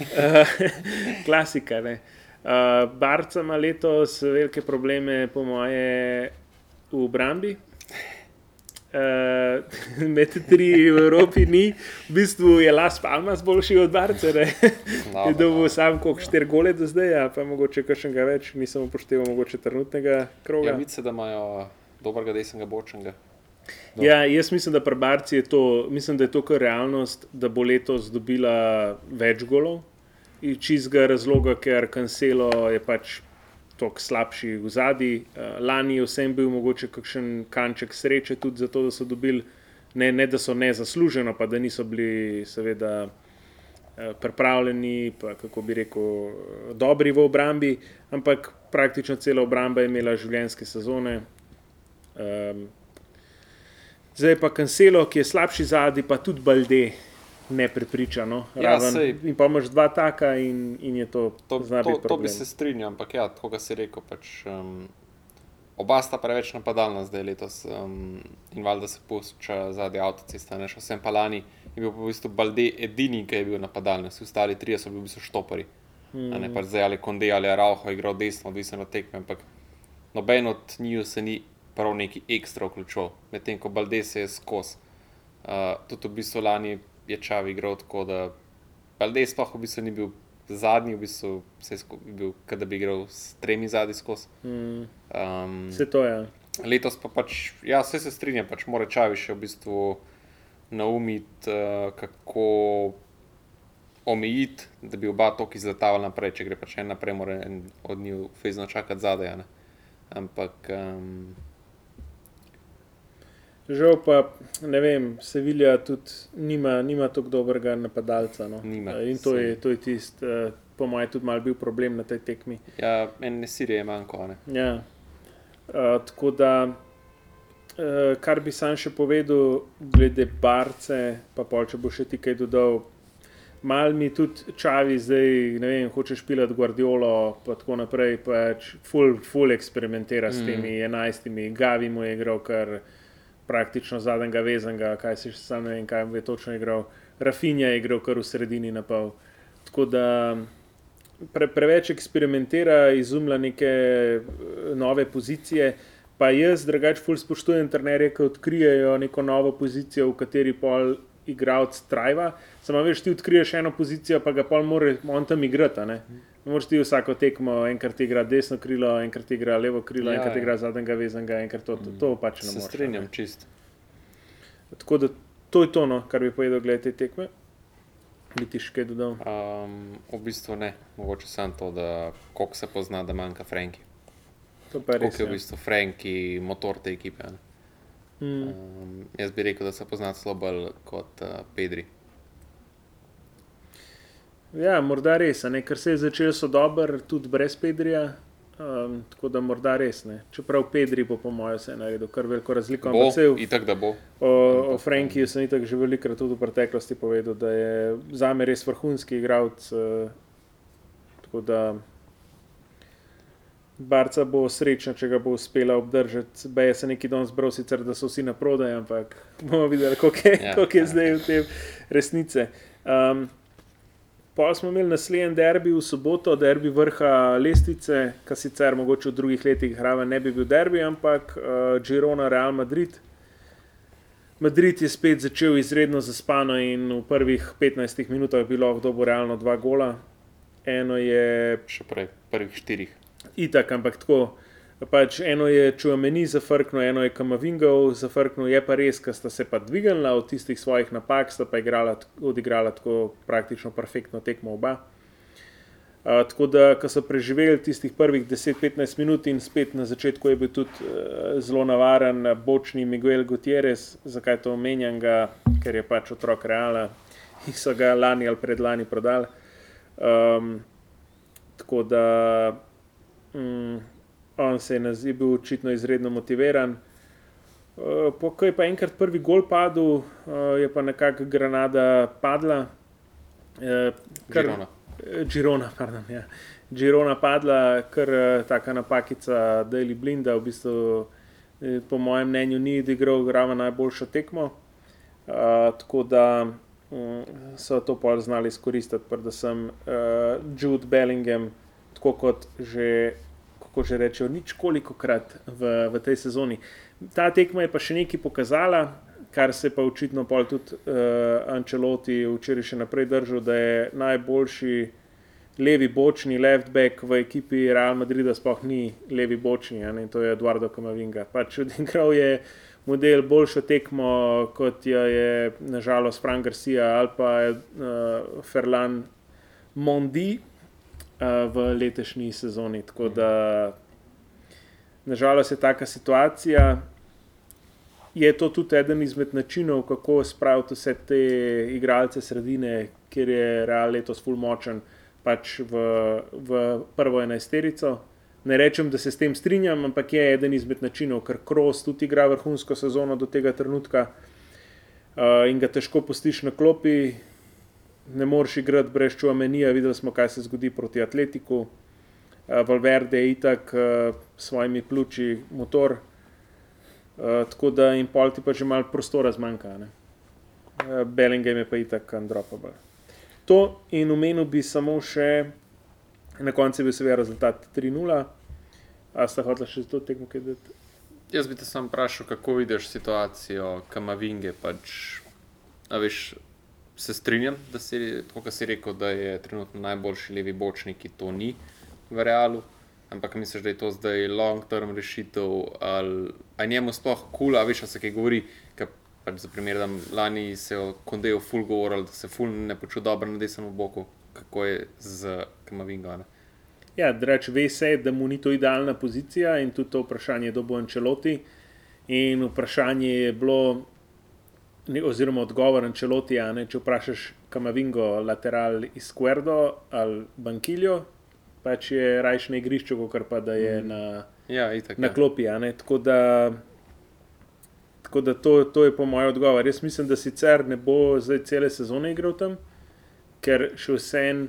Uh, (laughs) klasika. Ne. Uh, Barca ima letos velike probleme, po moje, v obrambi. Uh, med tri v Evropi ni, v bistvu je Las Palmas boljši od Barca. No, Je dobil sam koliko štiri gole do zdaj, a pa mogoče kakšnega več, nisem upošteval mogoče trenutnega kroga. Ja, vidi se, da imajo dobrega desnega bočnega. Ja, jaz mislim, da pri Barci je to, mislim, da je to kar realnost, da bo letos dobila več golov. Iz čistega razloga, ker Cancelo je pač toliko slabši v zadnji. Uh, lani je vsem bil mogoče kakšen kanček sreče tudi zato, da so dobili, ne, ne da so nezasluženo, pa da niso bili seveda eh, pripravljeni, pa kako bi rekel, eh, dobri v obrambi, ampak praktično cela obramba je imela življenjske sezone. Um, zdaj pa Cancelo, ki je slabši zadnji, pa tudi Balde. Ne prepričano. Ja, raven. sej. in pa imaš dva taka, in, in je to, To, to, to bi se strinjal, ampak ja, tako kot si rekel, pač, um, oba sta preveč napadalna zdaj letos um, in valjda se pušča zadnji avtocesta. ne, še Vsem pa lani je bil v bistvu Balde edini, ki je bil napadalni, vsi ostali trije so bili v bistvu štopari. Mm. Ne pač zdaj ali Konde ali Rauho igral desno, odvisno od tekme, ampak noben od njiju se ni prav neki ekstra vključil, medtem ko Balde se je skos. Uh, tudi v bistvu lani je Čavi igral tako, da Balde sploh v bistvu ni bil zadnji, v bistvu vse skupaj bil, kot da bi igral s tremi zadnji skozi. Mm, Um, Vse to je. letos pa pač, ja, vse se strinjam, pač mora Čavi še v bistvu naumiti, uh, kako omejiti, da bi oba tok izletavali naprej. Če gre pač en naprej, mora en od njih fezno čakati zadaj. Ampak um, Žal pa, ne vem, Sevilja tudi nima, nima tako dobrega napadalca. No. Nima, Eh, In to je, to je tisto, uh, po mojem, tudi mal bil problem na tej tekmi. ja, en nesirje je manjko. a Ne. Ja. Uh, tako da, uh, kar bi sam še povedal, glede Barce, pa pol, če bo še ti kaj dodal. Mal mi tudi čavi zdaj, ne vem, hočeš pilati Guardiolo, pa tako naprej, pač full, full eksperimentira s Mm. temi enajstimi, Gavi mu je igral kar praktično zadnjega vezanga, kaj si še sam ne vem, kaj je točno igral. Rafinja je igral kar v sredini na pol. Tako da pre, preveč eksperimentira, izumlja neke eh, nove pozicije. Pa jaz, drugač, ful spoštujem trenerje, ki odkrijejo neko novo pozicijo, v kateri pol igralec trajva. Samo veš, ti odkriješ eno pozicijo, pa ga pol mora on tam igrati. Moreš ti vsako tekmo, enkrat igra desno krilo, enkrat igra levo krilo, Ja, enkrat ja. igra zadnjega vezanga, enkrat to, to, to pač ne Se moreš. a strinjam, ne. čist. Tako da to je to, no, kar bi povedal glede te tekme. Bi ti še kaj dodal? Um, v bistvu ne, mogoče samo to, da koliko se pozna, da manjka Franki. To pa res. Koliko je v ja. bistvu Franki motor te ekipe. a ne. Mm. Um, jaz bi rekel, da se pozna bolj kot uh, Pedri. Ja, morda res, ne, ker se je začel so dober, tudi brez Pedrija. Um, tako da morda res ne. Čeprav Pedri bo, po mojem, vse naredil kar veliko razliko. Bo, saj itak da bo. o, o Frankiju sem itak že velikokrat tudi v preteklosti povedal, da je za me res vrhunski igralec. Uh, tako da Barca bo srečna, če ga bo uspela obdržati. Beje se neki don zbral, sicer da so vsi na prodaj, ampak bomo videli, koliko je, Ja. ja. koliko je zdaj v tem resnice. Um, Pol smo imeli naslednji derbi v soboto, derbi vrha lestvice, ki sicer mogoče v drugih letih hrava ne bi bil derbi, ampak uh, Girona, Real Madrid. Madrid je spet začel izredno zaspano in v prvih 15 minutah je bilo lahko realno dva gola. Eno je Še prej, prvih štirih. itak, ampak tako. Pač eno je Čuameni zafrknil, eno je Kamavingov zafrknil, je pa res, da sta se pa dvignila od tistih svojih napak, sta pa igrala, odigrala tako praktično perfektno tekmo oba. Uh, tako da, ko so preživeli tistih prvih 10-15 minut in spet na začetku je bil tudi uh, zelo navaren bočni Miguel Gutierrez, zakaj to omenjam, ga, ker je pač otrok reala, ki so ga lani ali predlani prodali. Um, tako da um, on se je nazivil, bil očitno izredno motiviran. Uh, ko je pa enkrat prvi gol padel, uh, je pa nekako Granada padla. Uh, kar, Girona, pardon, ja. Girona padla, kar taka napakica, da je Blinda, v bistvu, eh, po mojem mnenju, ni odigral grava najboljšo tekmo. Uh, tako da um, so to pol znali izkoristiti, predvsem uh, Jude Bellingham, tako kot že, kako že rečejo, nič koliko krat v, v tej sezoni. Ta tekma je pa še nekaj pokazala. Kar se pa očitno tudi uh, Ančeloti včeraj še naprej držal, da je najboljši levi bočni, left back v ekipi Real Madrida, sploh ni levi bočni, in to je Eduardo Kamavinga. Pač (laughs) odigral je model boljšo tekmo, kot jo je nažalost Frank Garcia ali pa uh, Ferlan Mondi v letošnji sezoni. Tako da nažalost je taka situacija. Je to tudi eden izmed načinov, kako spraviti vse te igralce sredine, kjer je Real letos full močen, pač v, v prvo enajsterico. Ne rečem, da se s tem strinjam, ampak je eden izmed načinov, ker Kros tudi igra vrhunsko sezono do tega trenutka uh, in ga težko postiš na klopi. Ne moreš igrati brez čuvamenija, videli smo, kaj se zgodi proti Atletiku. Uh, Valverde je itak uh, s svojimi pljuči motor, uh, tako da jim pol ti pa že malo prostora zmanjka. Uh, Bellingham je pa itak undropable. To in omenil bi samo še, na koncu je bil seveda rezultat 3-0. A ste hoteli še to tekmo gledati? Jaz bi te sam vprašal, kako vidiš situacijo Kamavinge. Pač, veš, se strinjam, da si, si rekel, da je trenutno najboljši levi bočnik, ki to ni v realu. Ampak misliš, da je to zdaj long-term rešitev, ali, ali njemu sploh kul, cool, a veš, se kaj govori, pač za primer, da lani se je o Kondeju ful govoril, da se ful ne počuti dobro na desnem boku, kako je z Kamavingo. Ja, reč, ve se, da mu ni to idealna pozicija in tudi to vprašanje, kdo bo Ančeloti. In vprašanje je bilo, oziroma odgovor Ančeloti, ne, če vprašaš Kamavingo, lateral iz Squerdo ali Bankiljo, pač je rajš na igrišču, kot pa da je mm. na, ja, itak, na ja. klopi. Tako da Tako da to, to je po mojem odgovor. Jaz mislim, da sicer ne bo zdaj cele sezone igral tam, ker še vse en.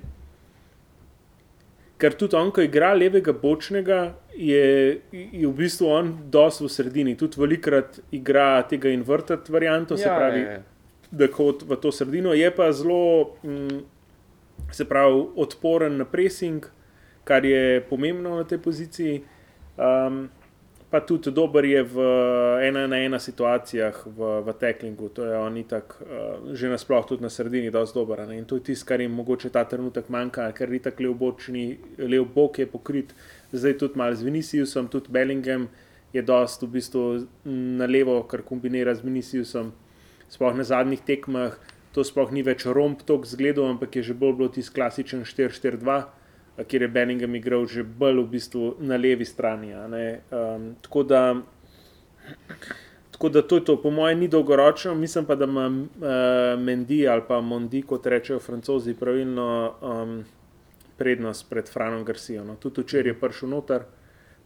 Ker tudi on, ko igra levega bočnega, je, je v bistvu on dosti v sredini. Tudi velikrat igra tega inverted varianto, se ja, pravi, je. da kot v to sredino. Je pa zelo, mm, se pravi, odporen na pressing, kar je pomembno na tej poziciji. Um, pa tudi dober je v ena na ena situacijah v, v teklingu. To je on itak, uh, že nasploh tudi na sredini, da je dober. Ne? In to je tisto, kar jim mogoče ta trenutek manjka, ker je tako lev bočni, lev bok je pokrit, zdaj tudi malo z Viniciusom, tudi Bellingham je dost v bistvu na levo, kar kombinira z Viniciusom. Sploh na zadnjih tekmah to sploh ni več romp tok zgledov, ampak je že bolj bilo tisti klasičen 4-4-2 kjer je Benningham igral že bolj v bistvu na levi strani. Um, tako, da, tako da to je to, po mojem, ni dolgoročno, mislim pa, da ima uh, Mendy ali pa Mondi, kot rečejo francozi, pravilno um, prednost pred Franom Garcijo. No. Tudi včeraj je prišel noter.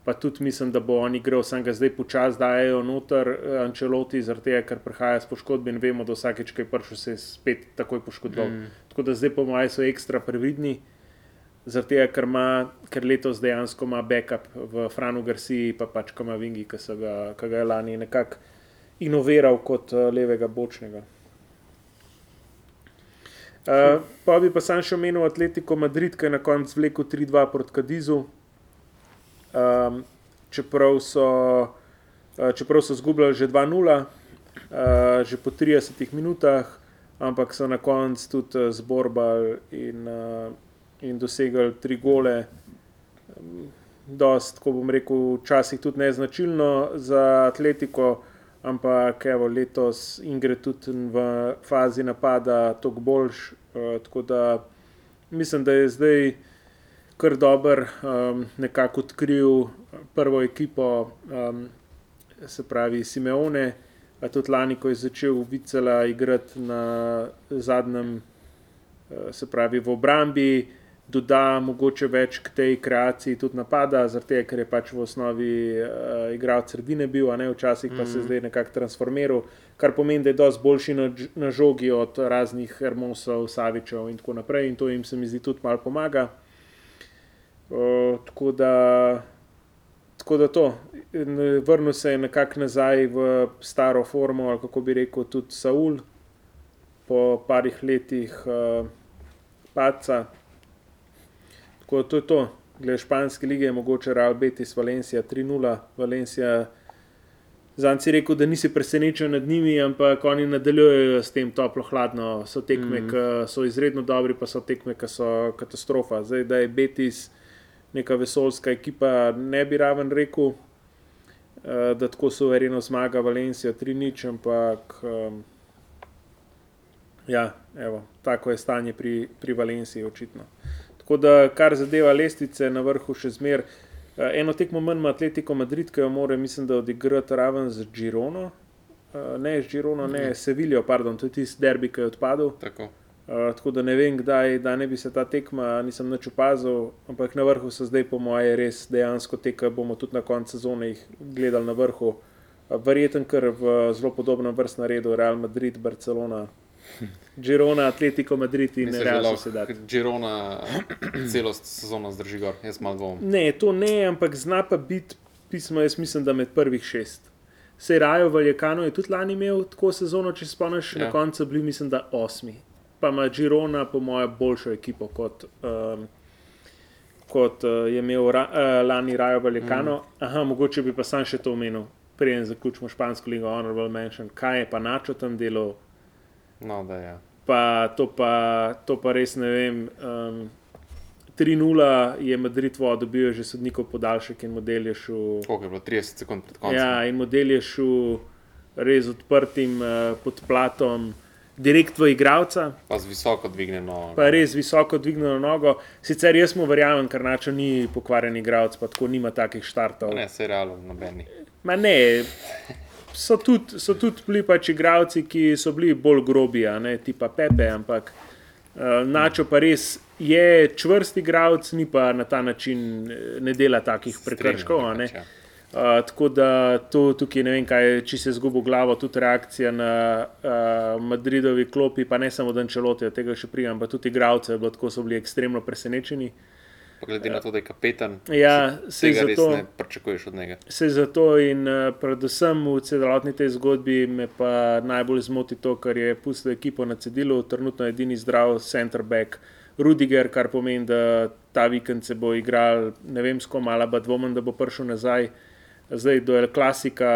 Pa tudi mislim, da bo on igral, sem ga zdaj počasi dajo noter, eh, Ančeloti, zaradi tega, ker prihaja s poškodbi in vemo, da vsakeč, ki je prišel, se je spet takoj poškodoval. Mm. Tako da zdaj, po mojem, so ekstra previdni. Uh, Zaradi tega, ker, ima, ker letos dejansko ima backup v Franu Garciji, pa pač Kamavingi, ki so ga, ki ga je lani nekako inoviral kot uh, levega bočnega. Uh, pa bi pa sam še omenil Atletico Madrid, ki je na koncu vlekel 3-2 proti Kadizu. Um, čeprav so, uh, čeprav so zgubljali že 2-0, uh, že po 30 minutah, ampak so na koncu tudi uh, zborbali in uh, in dosegli tri gole. Dost, ko bom rekel, včasih tudi neznačilno za atletiko, ampak evo, letos in gre tudi v fazi napada toliko boljš. Uh, tako da mislim, da je zdaj kar dober, um, nekako odkril prvo ekipo, um, se pravi Simeone. A tudi lani, ko je začel Vicela igrati na zadnjem, eh, se pravi v obrambi, doda mogoče več k tej kreaciji tudi napada, zato ker je pač v osnovi uh, igralec sredine bil, a ne včasih pa mm -hmm. se zdaj nekako transformiral, kar pomeni, da je dosti boljši na, na žogi od raznih Hermosov, Savičev in tako naprej in to jim se mi zdi tudi malo pomaga. Uh, tako da. Tako da to, vrnil se je nekako nazaj v staro formo, ali kako bi rekel, tudi Saul, po parih letih uh, paca. Tako da to je to. Glede španske lige je mogoče Real Betis, Valencija 3-0. Valencija, zanj si rekel, da nisi presenečen nad njimi, ampak oni nadaljujejo s tem toplo-hladno. So tekme, mm -hmm. ki so izredno dobri, pa so tekme, ki so katastrofa. Zdaj, da je Betis neka vesoljska ekipa, ne bi raven rekel, uh, da tako suvereno zmaga Valencija 3-0, ampak um, ja, evo, tako je stanje pri, pri Valenciji, očitno. Tako da, kar zadeva lestvice, na vrhu še zmer. Uh, eno tekmo manj ima Atletico Madrid, ki jo mora, mislim, da odigrati raven z Girono. Uh, ne, z Girono, ne, mm -hmm. Sevilijo, pardon, to je tisti derbi, ki je odpadel. Tako. Uh, tako da ne vem, kdaj da ne bi se ta tekma, nisem več opazil, ampak na vrhu so zdaj, po mojem, res dejansko teka. bomo tudi na koncu sezone jih gledali na vrhu. Verjeten, ker v zelo podobnem vrstnem redu Real Madrid, Barcelona, Girona, Atletico Madrid in Real Sociedad. Girona celo sezono zdrži gor, jaz malo dvomim. Ne, to ne, ampak zna pa biti pismo, jaz mislim, da med prvih šest. Se Rajo Valjekano je tudi lani imel tako sezono, če spomniš, ja. na koncu bili, mislim, da osmi pa ima Girona, po mojem, boljšo ekipo kot, um, kot uh, je imel ra, uh, lani Rajo Valjekano. Mm. Aha, mogoče bi pa sam še to omenil, preden zaključimo špansko ligo, honorable mention, kaj je pa načo tam delo. No, da je. Ja. Pa to, pa to pa res ne vem. Um, 3-0 je Madrid dobil že sodnikov podaljšek in model je šel. Koliko je bilo 30 sekund pred koncem? Ja, in model je šel res odprtim uh, podplatom direkt v igralca. Pa z visoko dvignjeno. Pa res visoko dvignjeno nogo. Sicer jaz mu verjamem, ker načo ni pokvarjen igralec, pa tako nima takih štartov. Ne, se realno nobeni. Ma ne. So tudi, so tudi bili pač igralci, ki so bili bolj grobi, ne tipa Pepe, ampak uh, Načo pa res je čvrst igralec, ni pa na ta način ne dela takih prekrškov. Uh, tako da to, tukaj ne vem, kaj, če se zgubi glavo, tudi reakcija na uh, Madridovi klopi, pa ne samo Dančeloti, od tega še prijam, pa tudi igravce, tako so bili ekstremno presenečeni. Glede na to, da je kapetan, ja, se zato, ne pričakuješ od njega. Se zato in uh, predvsem v celotni tej zgodbi me pa najbolj zmoti to, kar je pustil ekipo na cedilu, trenutno edini zdrav center back Rudiger, kar pomeni, da ta vikend se bo igral, ne vem, s kom ali pa dvomem, da bo prišel nazaj. Zdaj, do El Klasika,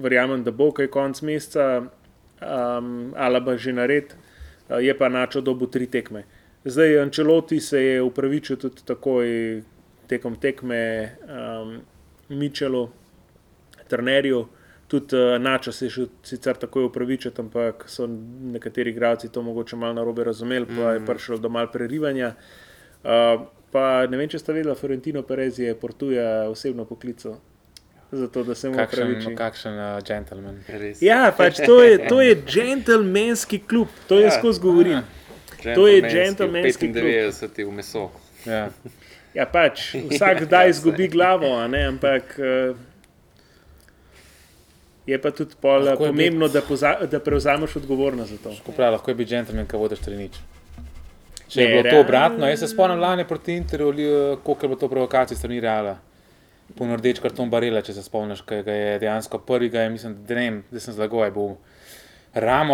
verjamem, da bo kaj konc meseca, um, ali pa že nared, uh, je pa načo dobu tri tekme. Zdaj, Ančeloti se je upravičil tudi takoj tekom tekme um, Mičelu, Trnerju. Tudi uh, načo se je še sicer takoj upravičil, ampak so nekateri igralci to mogoče malo narobe razumeli, pa je mm. prišlo do mal prerivanja. Uh, pa ne vem, če ste vedeli, Florentino Perez je Portuja osebno poklical zato da se mu upraviči. Kakšen uh, gentleman. Ja, pač to je, to je gentlemanski klub, to jaz ja. skozi govorim. Ja. To je gentlemanski klub. 95 v meso. Ja. ja, pač vsak (laughs) zdaj izgubi glavo, ampak. Uh, Je pa tudi pol, pomembno, bi... da, poza, da prevzameš odgovornost za to. Prav, lahko je biti gentleman, kaj vodiš trenič. Če ne, je bilo real... to obratno, jaz se spomnim lani proti Interju, koliko je bilo to provokacij strani Reala ponordeč karton barela, če se spomniš, kaj ga je dejansko prvi, ga je, mislim, da ne vem, da sem zlagoj, bo Ramo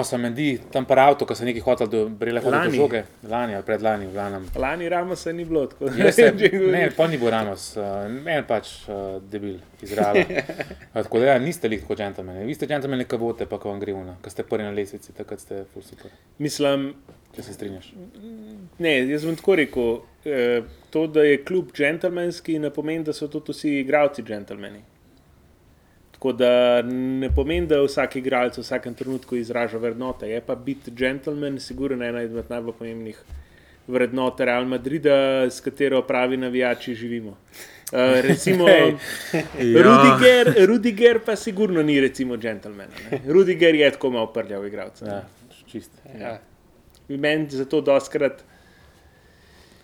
se meni, tam pa avto, ko se nekaj hotel, da brele hodil do žoge, lani ali predlani, v lanem. Lani Ramo se ni bilo, tako da se (laughs) ne, pa ni bil Ramos, uh, en pač uh, debil izrael. (laughs) tako da ja, niste li tako džentlmeni, vi ste džentlmeni, ki bote, pa ko vam gre uno, ko ste prvi na lesvici, takrat ste full super. Mislim, če se strinjaš. Ne, jaz bom tako rekel. Eh, to, da je kljub džentlmenski, ne pomeni, da so tudi vsi igravci džentlmeni. Tako da ne pomeni, da vsak igralec v vsakem trenutku izraža vrednote. Je pa biti džentlmen, sigurno ena izmed najbolj pomembnih vrednote Real Madrida, s katero pravi navijači živimo. Uh, recimo, (laughs) Hej. Ja. Rudiger, Rudiger pa sigurno ni recimo gentleman. ne. Rudiger je tako malo prljav igralec. Ja, čist. Ja. Meni zato doskrat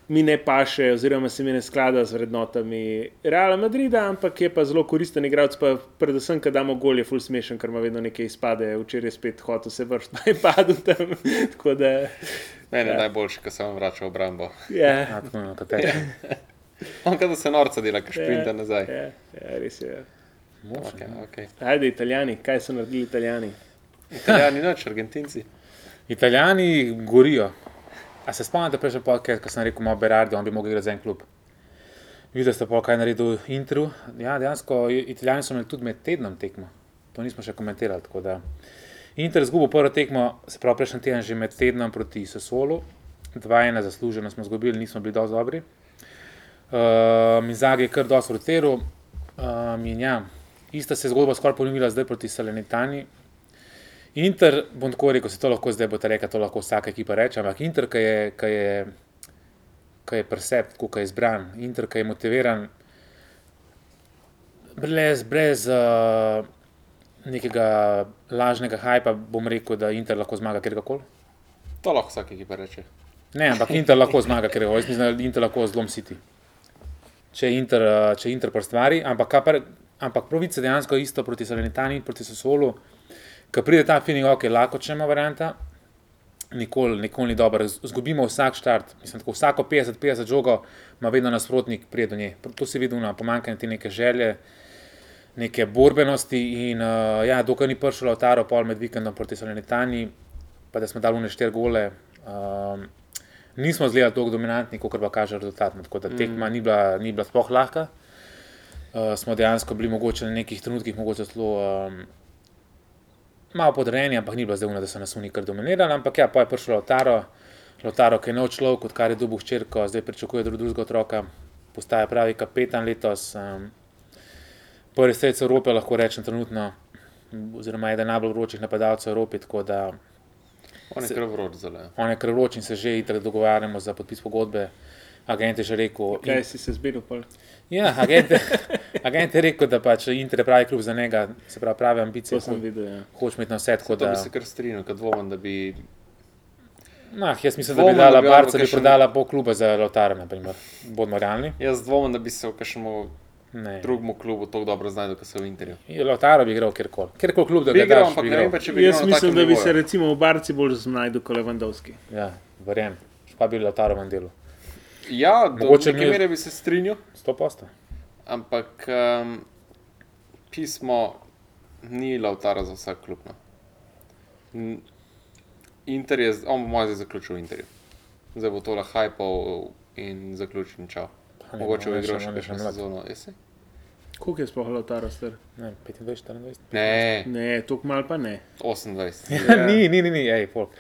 mi ne paše, oziroma se mi ne sklada z vrednotami Reala Madrida, ampak je pa zelo koristen igralec, pa predvsem, kad damo gol, je full smešen, ker ima vedno nekaj izpade, včeraj je spet hotel se vršiti, (laughs) pa je padel tam. Tako da, Meni je Ja. najboljši, ko se vam vrača v obrambo. ja, Ja, tako no, to teče. (laughs) On kada se norca dela, ki šprinta nazaj. ja, ja, res je. Okay, okay. Ajde, italijani, kaj so naredili italijani? Italijani noč, Argentinci. Italijani gorijo. A se spomnite prejšnji podcast, ko sem rekel, malo Berardi, on bi mogel igrati za en klub. Videli ste pa, kaj je naredil Intru. Ja, dejansko Italijani so imeli tudi med tednom tekmo. To nismo še komentirali. Inter zgubil prvo tekmo, se pravi prejšnji teden že med tednom proti Sesolu. 2-1 zasluženo smo izgubili, nismo bili dovolj dobri. Uh, Mizagi je kar dosti rotiral. Um, in ja, ista se je zgodba skoraj ponovila zdaj proti Salernitani. Inter, bom tako rekel, se to lahko zdaj bo ta reka, to lahko vsaka ekipa reče, ampak Inter, ki je, ki je, ki je presept, ki je izbran, Inter, ki je motiviran, brez, brez uh, nekega lažnega hajpa, bom rekel, da Inter lahko zmaga kjerkoli. To lahko vsak ekipa reče. Ne, ampak Inter lahko zmaga, ker jaz mislim, da Inter lahko zlom City. Če je Inter, eh, če je Inter prstvari, ampak, kar pa- ampak pravice dejansko je isto proti Salernitani, proti Sosolu. Ko pride ta feeling, ok, lahko če ima varianta, nikoli, nikoli ni dobro. Zgubimo vsak štart, mislim, tako vsako 50-50 žogo ima vedno nasprotnik prije do nje. To se vidi na pomankanje te neke želje, neke borbenosti in uh, ja, dokaj ni prišel Lautaro pol med vikendom proti Salernitani, pa da smo dali une štiri gole. Um, nismo zgledali tako dominantni, kot pa kaže rezultat. no, Tako da tekma ni bila, ni bila sploh lahka. Uh, smo dejansko bili mogoče na nekih trenutkih, mogoče celo um, malo podrejeni, ampak ni bilo zdaj uno, da so nas oni kar dominirali. Ampak ja, pa je prišel Lotaro, Lotaro, ki je nov človek, kot kar je dobil hčerko, zdaj pričakuje drug drugega otroka, postaja pravi kapetan letos. Um, prvi strelec Evrope, lahko rečem, trenutno, oziroma eden najbolj vročih napadalcev Evrope. Tako da On je Se- kar vroč zelo. on je kar vroč in se že itak dogovarjamo za podpis pogodbe. Agent je že rekel, Kaj si se zbedel? Ja, agent, (laughs) agent je rekel, da pač Inter je pravi klub za njega, se pravi prave ambicije. To sem videl. Ja. Hoče imeti na vse, tako To da. bi se kar strinjal, kad dvomim, da bi. Nah, jaz mislim, da bi dala da bi Barca, bi kakšen- prodala pol kluba za Lautara, naprimer. Bodimo realni. Jaz dvomim, da bi se v kakšnem Ne. drugem klubu tako dobro znašel, kot se v Interju. Lautaro bi igral kjerkoli. Kjerkoli klub, da Bi ga igral, daš, ampak bi ne vem igral. pa, če bi igral Jaz mislim, da bi se recimo v Barci bolj znašel kot Levandovski. Ja, verjem. Pa bi Lautaro v delu. Ja, do Mogoče neke mi- mere bi se strinjal, 100%. ampak um, pismo ni Lautaro za vsak klub. No. Inter je, on bo zdaj zaključil Interju. Zdaj bo tole hajpal in zaključil in čau. Mogoče bo igral še- mlad. sezono. Jesi? Koliko je sploh Lautaro star? Ne, 25, 24. Ne, Ne, toliko mal pa ne. 28. (laughs) Ja. ni, ni, ni, ni, ej, folk.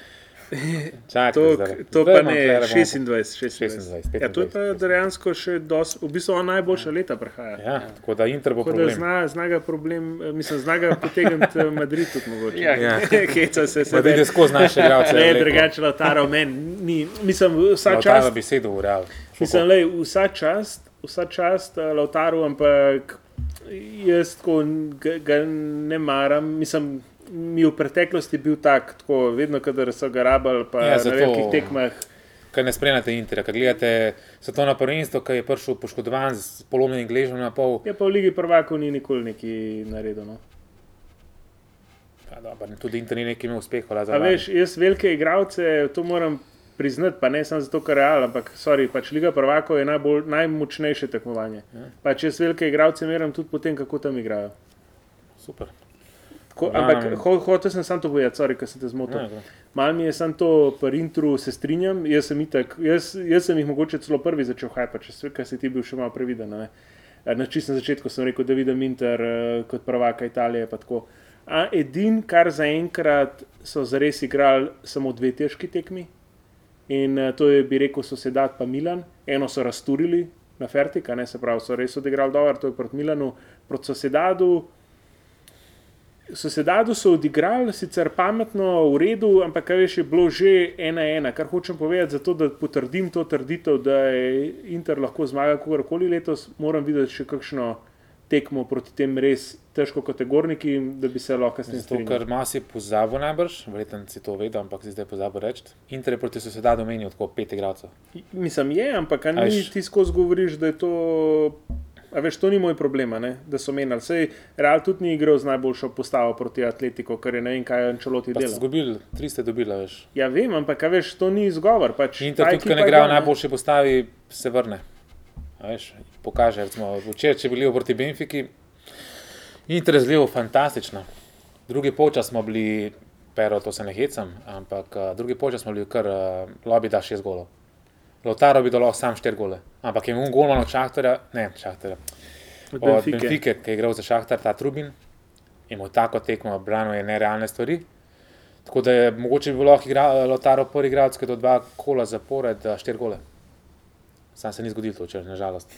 (laughs) Čakaj, To, to pa ne, tlele, bomo- 26, 26. 26, Ja, to je pa 25. dejansko še dosti, v bistvu najboljša leta prehaja. Ja, tako da Inter bo Tako problem. zna, zna ga problem, eh, mislim, zna ga potegniti eh, Madrid tudi mogoče. Ja. Ja. (laughs) Keca se se. Madrid je skozi naše igralce. (laughs) Ne, drugače Lautaro meni ni, mislim, vsa Lautaro čast, bi sedel v Real. mislim, lej, vsa čast, vsa čast uh, Lautaru, ampak jaz tako ga ne maram, mislim, mi v preteklosti bil tak, tako vedno, kadar so ga rabili, pa Ja, ja, na zato- velikih tekmah. Kaj ne spremljate Interja, kaj gledate svetovno prvenstvo, ki je prišel poškodovan z polomljenim gležom na pol. Je pa v Ligi prvakov ni nikoli neki. No. Ja, dobro, tudi Inter ni nekaj imel uspeha. A lani. veš, jaz velike igralce, to moram priznati, pa ne samo zato, ker je real, ampak sorry, pač Liga prvakov je najbolj, najmočnejše tekmovanje. Ja. Pač jaz velike igralce meram tudi po tem, kako tam igrajo. Super. Tako, Ja, ampak ne. ho, hotel sem samo to povedati, sorry, ker sem te zmotil. Ne. Mal mi je samo to, pri intru se strinjam, jaz sem, itak, jaz, jaz sem jih mogoče celo prvi začel hajpati, ker si ti bil še malo previden. ne. Na čistem začetku sem rekel, da vidim Inter eh, kot prvaka Italije. A edin, kar zaenkrat so zares igrali samo dve težki tekmi, in eh, to je, bi rekel, sosedad pa Milan. Eno so razturili na Fertika, ne se pravi, so res odigrali dobro, to je proti Milanu, proti sosedadu. Sosedado so odigrali, sicer pametno, v redu, ampak kaj veš, je bilo že ena ena. Kar hočem povedati, zato da potrdim to trditev, da je Inter lahko zmagal kogarkoli letos, moram videti še kakšno tekmo proti tem res težko kategorniki, da bi se lahko s tem Zato, strinjal. ker ima si pozabil najbrž, verjetno si to vedel, ampak si zdaj pozabil reči. Inter je proti sosedadu menil tako pet igralcev. Mislim, je, ampak A ni ti skozi govoriš, da je to. A veš, to ni moj problem, ne, da so menili. Sej Real tudi ni igral z najboljšo postavo proti Atletiku, ker je ne vem, kaj Ančeloti Pa ste dela. izgubili, tri ste dobili, veš. Ja, vem, ampak veš, to ni izgovor. Pač, Inter tudi, ekipa ne je igra v najboljši postavi, se vrne. A Veš, pokaže, recimo, včeraj, če bili proti Benfiki, Inter je zelo fantastično. Drugi polčas smo bili, pero to se ne hecam, ampak uh, drugi polčas smo bili kar uh, lobby da šest golov. Lotaro bi dalo sam štiri gole, ampak je imel golman od Šahterja, ne Šahterja, Od od Benfique. Benfike, ki je igral za Šahtar, ta Trubin, imel tako tekmo, branil je nerealne stvari. Tako da je mogoče bi bilo lahko igra, Lotaro prvi igralec, ki je do dva kola zapored, eh, štiri gole. Sam se ni zgodilo to včeraj, nažalost.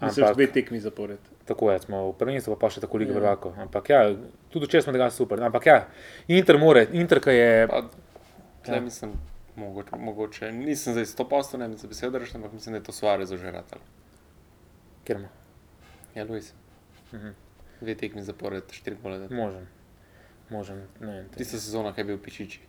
Misliš, dve tekmi zapored. Tako je, smo v prvenstvu, pa še tako Liga Ja. prvakov. Ampak ja, tudi včeraj smo tega super. Ampak ja, Inter more, Inter, ki je. Pa, Ja. mislim, mogoče, mogoče, nisem zdaj 100% ne bi se besedo rešil, ampak mislim, da je to Suarez že ratal. Kjer ima? Ja, Luis. Mhm. Dve tekmi zapored, štiri gole. dati. Možen. Možen. Ne, vem, Tista sezona, ki je bil Pičiči.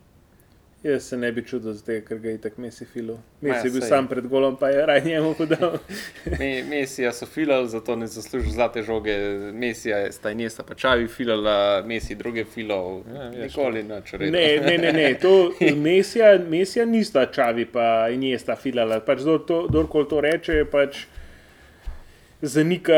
Jaz se ne bi čudil zdaj, ker ga je tako Messi filil. Ma ja, Messi je bil sam pred golom, pa je raj njemu podal. (laughs) Me, Mesija so filali, zato ne zaslužijo zlate žoge. Mesija je sta Inesta pa Čavi filala, Messi druge filal. Ja, Ja, Nikoli nič redo. Ne, ne, ne, ne. to (laughs) Mesija, Mesija nista čavi, pa in je sta filala. Pač to- kdorkoli to reče, pač zanika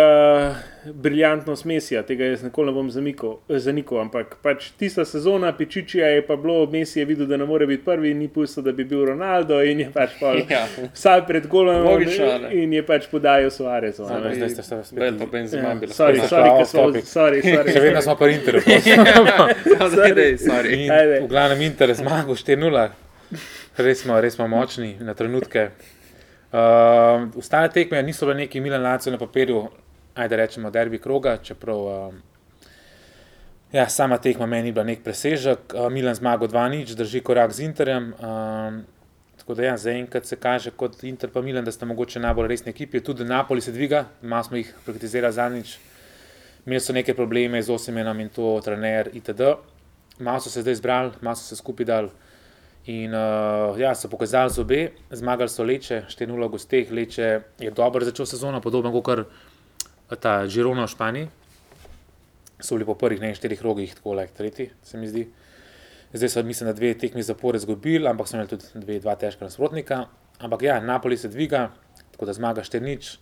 briljantnost Mesija. Tega jaz nikoli ne bom zamikal, zanikal. Ampak pač tista sezona Pečičija je pa bilo, Messi je videl, da ne more biti prvi, in ni pustil, da bi bil Ronaldo in je pač pol. (laughs) Ja. Vsaj pred golom Logično, in je pač podajal Suarezu. a Zdaj, ste se spet. Bel pa Benzema Ja, bi lahko. sorry, spet sorry, off ker smo, topic. sorry, sorry. Še vedno smo pri Interju. (laughs) (laughs) Ja, zdaj, dej, sorry. In Ajde. v glavnem Inter je zmagal 4-0, res smo, res smo močni na trenutke. Uh, ostale tekme niso bile neki Milan Lacio na papirju, ajde rečemo derbi kroga, čeprav uh, ja, sama tekma meni ni bila nek presežek. Uh, Milan zmagal 2-0, drži korak z Interjem. Um, Tako da ja, zaenkrat se kaže kot Inter pa Milan, da sta mogoče najbolj resni ekipi. Tudi Napoli se dviga, malo smo jih prakticirali zadnjič. Imeli so neke probleme z Osimenom in to, trener itd. Malo so se zdaj zbrali, malo so se skupaj dali. In uh, ja, so pokazali zobe, zmagali so Leče, 4-0 v gosteh. Leče je dobro začel sezono, podobno kot ta Žirona v Španiji. So bili po prvih ne, štirih rogih, tako like tretji, se mi zdi. Zdaj so, mislim, da dve tekmi zapored izgubili, ampak so imeli tudi dve, dva težka nasprotnika. Ampak ja, Napoli se dviga, tako da zmaga 4-0.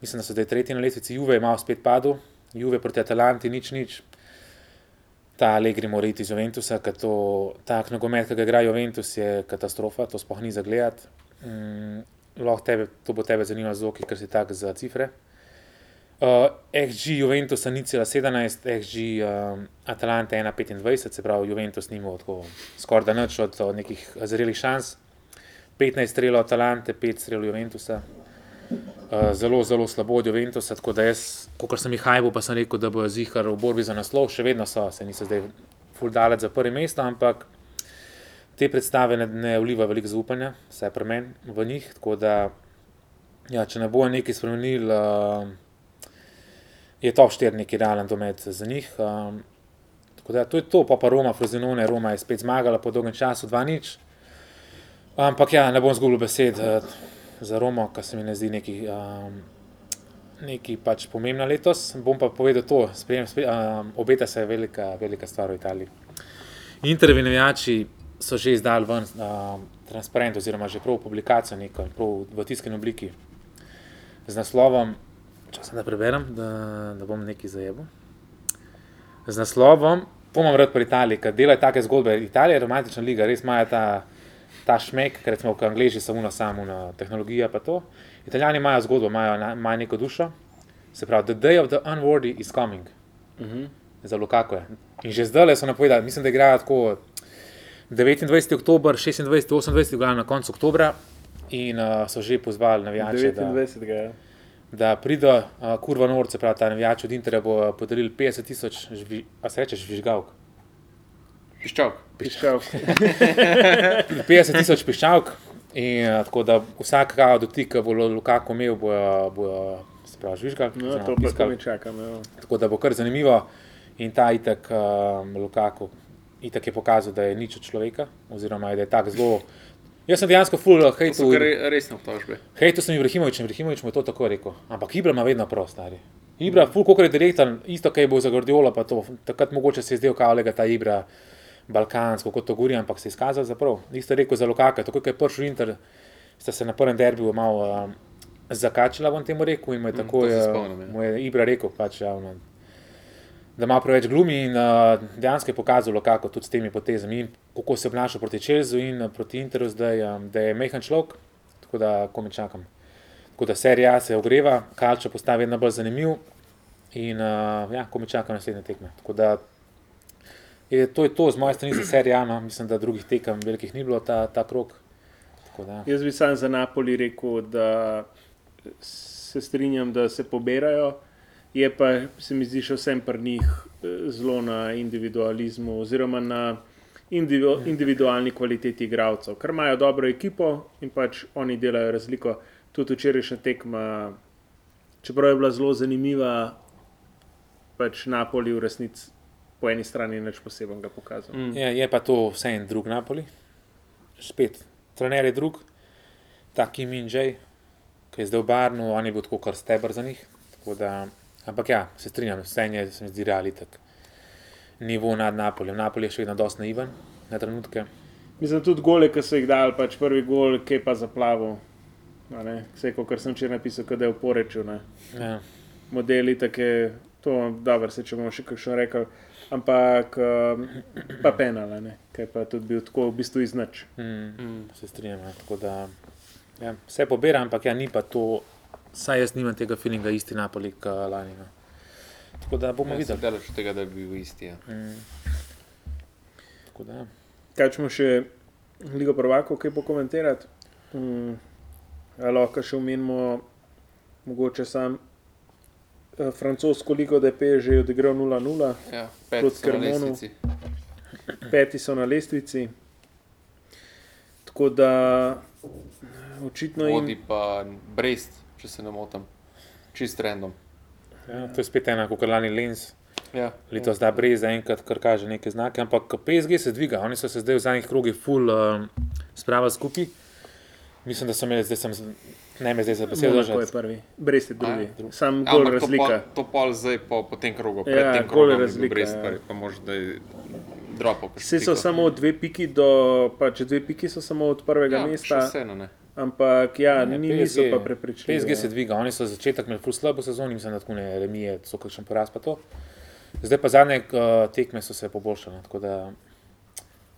Mislim, da so zdaj tretji na lestvici, Juve malo spet padel, Juve proti Atalanti, nič, nič. Ta Allegri mora iti iz Juventusa, ker to, tak nogomet, ki ga igra Juventus, je katastrofa, to sploh ni za gledati. Mm, lahko tebe, to bo tebe zanimalo, zoki, ker si tak za cifre. Uh, XG Juventusa ni cela 17, XG um, Atalante 1,25, se pravi, Juventus ni imel tako skoraj da nič od, od nekih zrelih šans. 15 strelov Atalante, 5 strelov Juventusa. Uh, zelo, zelo slabo od Juventusa, tako da jaz, kot sem jih hajbil, pa sem rekel, da bojo zihar v borbi za naslov, še vedno so, se niso zdaj fuldalec za prvi mesto, ampak te predstave ne, ne vliva veliko zaupanja, vsaj pri meni v njih, tako da ja, če ne bojo nekaj spremenili, uh, je top 4 neki realen domet za njih. Um, tako da to je to, pa pa Roma, Frozinone, Roma je spet zmagala po dolgem času 2-0. Ampak ja, ne bom zgubil besed uh, za Romo, kar se mi ne zdi neki, um, neki pač pomembna letos. Bom pa povedal to, sprejem, sprejem, um, obeta se velika, velika stvar v Italiji. Intervi navijači so že izdali ven um, transparent oziroma že prav publikacijo neko, prav v tiskani obliki z naslovom, če se da preberem, da, da bom nekaj zajebil. Z naslovom, to imam rad pri Italiji, ker delajo take zgodbe. Italija je romantična liga, res imajo ta, ta šmek, ker smo v Angliji samo na samo na tehnologijo, pa to. Italijani imajo zgodbo, imajo, imajo neko dušo, se pravi, the day of the unworthy is coming. Uh -huh. Za Lukaku je. In že zdaj so napovedali, mislim, da igrajo tako 29. oktober, 26. 28. igrajo na koncu oktobra in uh, so že pozvali navijače, da, 29. Ja. da pridejo uh, kurva norce, pravi ta navijač od Interja, bo podarili 50 tisoč, a se reče žvižgalk. Piščak. Piščal. 50 tisoč piščalk. In uh, tako da vsak kao dotik, ki bo Lukaku imel, bojo, bojo se pravi, žvižgal. No, oziroma to pa mi čakam. Ja. Tako da bo kar zanimivo. In ta itek um, Lukaku itek je pokazal, da je nič od človeka, oziroma da je tak zelo. Jaz sem dejansko full To so re- resne obtožbe. Hejtu sem Ibrahimovič, Ibrahimovič mu je to tako rekel. Ampak Ibra ima vedno prav, stari. Ibra, full koliko je direktor, isto kaj bo za Gordiola, pa to. Takrat mogoče se je zdel kavlega ta Ibra balkansko, kot to gori, ampak se je izkazal za prav. Isto rekel za Lukaka, tako kot je prišel Inter, sta se na prvem derbiju malo um, zakačila, bom temu rekel, in mu je Mm, tako, uh, spomnim, ja. mu je Ibra rekel, pač, ja, ono, da ima preveč glumi in uh, dejansko je pokazal, kako tudi s temi potezami in kako se obnaša proti Čelzu in uh, proti Interu, zdaj, um, da je mehan človek, tako da komi čakam. Tako da serija se ogreva, Kalčo postavi vedno bolj zanimiv in uh, ja, komi čakam naslednje tekme. Tako da je to, je to z moje strani za serijo, no. mislim, da drugih tekem velikih ni bilo ta, ta krok. Da, Jaz bi sam za Napoli rekel, da se strinjam, da se pobirajo. Je pa se mi zdi še vsem pri njih eh, zelo na individualizmu, oziroma na individu, individualni kvaliteti igralcev, ker imajo dobro ekipo in pač oni delajo razliko. Tudi včerajšnja tekma, čeprav je bila zelo zanimiva, pač Napoli v resnici po eni strani nič posebnega pokazal. Mm. je, je pa to vse en drug Napoli, spet, trener je drug, taki Min Jay, ki je zdaj v Barnu, on je bil tako kar stebr za njih. Tako Da, ampak ja, se strinjam, vse je, se mi zdi realitek. Nivo nad Napoljem. Napolj je še vedno dosti naiven na trenutke. Mislim, tudi gole, ki so jih dali, pač prvi gol, ki je pa zaplavil. Vse, kot sem včeraj napisal, da je v poreču. Ne. Ja. Modeli, tako je to, dobro, se če bomo še kakšno rekel. Ampak um, pa penala, ki je pa tudi bil tako v bistvu iznač. Mm, Mm. se strinjam. Ja. Tako da ja, vse pobira, ampak ja, ni pa to, saj jaz nimam tega feelinga isti Napoli, kot lani. No. Tako da bomo Ja, videli. Daleč od tega, da bi bil isti. Ja. Mm. Tako da, ja. Kaj ćemo še Ligo Prvakov, kaj pokomentirati? Mm, a lahko še omenimo, mogoče sam eh, francosko ligo, da je PSG odigral 0-0, Ja, Proti pet Cremonu. lestvici. peti so na lestvici. Tako da očitno Vodi jim. pa Brest, če se ne motim. Čist random. ja, to je spet ena, kot lani Lens. Ja. Letos da brez zaenkrat, kar kaže neke znake, ampak PSG se dviga, oni so se zdaj v zadnjih krogih full um, spravili skupaj. Mislim, da so imeli, zdaj sem, ne me zdaj za besedo Monako je prvi, brez je drugi. drugi. Sam Ja, gol ampak to razlika. pol- To pol zdaj po, po tem krogu, Ja, pred tem gol krogom razlika, Brest, ja. pa, pa možda je dropal. kakšno Vse so samo dve piki, do, pač dve piki so samo od prvega ja, mesta, še Vseeno, ne. ampak ja, Ne, ni, PSG niso pa prepričljivi. PSG se dviga, oni so začetek imeli full slabo sezono, mislim, da tako ne remije, so kakšen poraz pa to. Zdaj pa zadnje uh, tekme so se poboljšale, tako da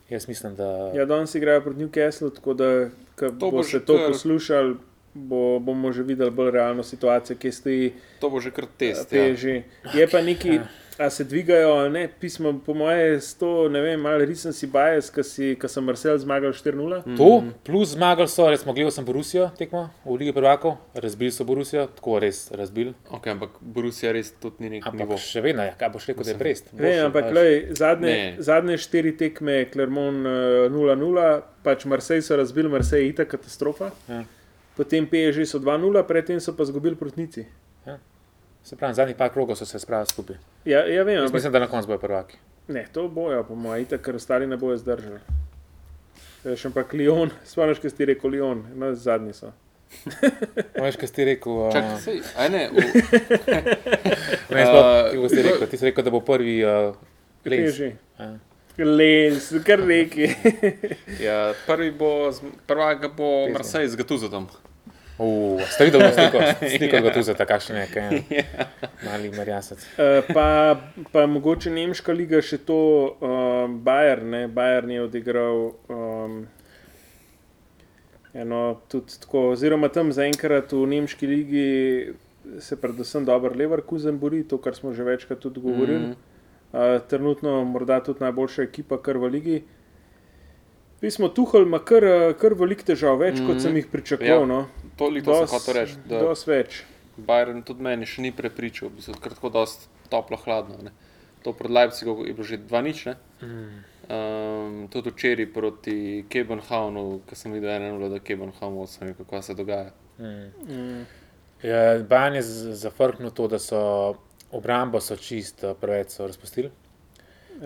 jaz mislim, da Ja, danes igrajo proti Newcastlu, tako da bo bo že se to kar- poslušali, bo, bomo že videli bolj realno situacijo, kje stoji To bo že kar test. Ja. PSG. Je pa neki, a se dvigajo, ali ne, pismo, po moje, sto, ne vem, malo risen si bias, ki so Marcel zmagal 4-0. To, plus zmagali so, recimo, gledal sem Borusijo tekmo v Ligi prvakov, razbili so Borusijo, tako res razbili. Okay, ampak Borussia res tudi ni nek Ampak nivo. še vedno, ja, kaj boš rekel, da je Brest. Ne, ampak lej, zadnje, Ne. zadnje štiri tekme, Clermont eh, 0-0, pač Marseille so razbili, Marseille je itak katastrofa. Ja. Potem PSG so 2-0, predtem so pa izgubili protnici. Se pravi, zadnjih par krogov so se spravili skupaj. Ja, ja vem, ampak mislim, da na koncu bojo prvaki. ne, to bojo, po mojem, itak, ker ostali ne bojo zdržali. Ja, Še pa Lyon, (laughs) spomniš, kaj si rekel, Lyon, no, zadnji so. (laughs) Veš, kaj si rekel? Uh, Čakaj, sej, ne, v, (laughs) ne, sploh, Uh, si rekel? Ti si rekel, da bo prvi uh, Lens. Ja. Lens, kar neki. ja, prvi bo, z- prvak bo Pesno. Marseille z Gatuzotom. Uh, ste videli sliko, (laughs) sliko ga tu za takšne neke mali marjasec. Eh, pa, pa mogoče nemška liga še to, um, Bayern, ne, Bayern je odigral. Um, Eno, tudi tako, oziroma tam zaenkrat v nemški ligi se predvsem dobro Leverkusen bori, to, kar smo že večkrat tudi govorili. Mm. Uh, trenutno morda tudi najboljša ekipa, kar v ligi. Pismo Tuhal ima kar, eh, kar velik težav, več mm. kot Mhm. sem jih pričakoval. Ja. No. To, to sem hotel reči. Da, Dosti več. Bayern tudi meni še ni prepričal, v bistvu tako dosti toplo, hladno. Ne. To proti Leipzigu je bilo že dva nič. Ne. Um, tudi včeraj proti Kebenhavnu, ki sem videl eno vlogo, da Kebenhavnu, sem rekel, kaj se dogaja. Mm. Ja, Bajan je zafrknil to, da so obrambo so čist eh, preveč so razpustili.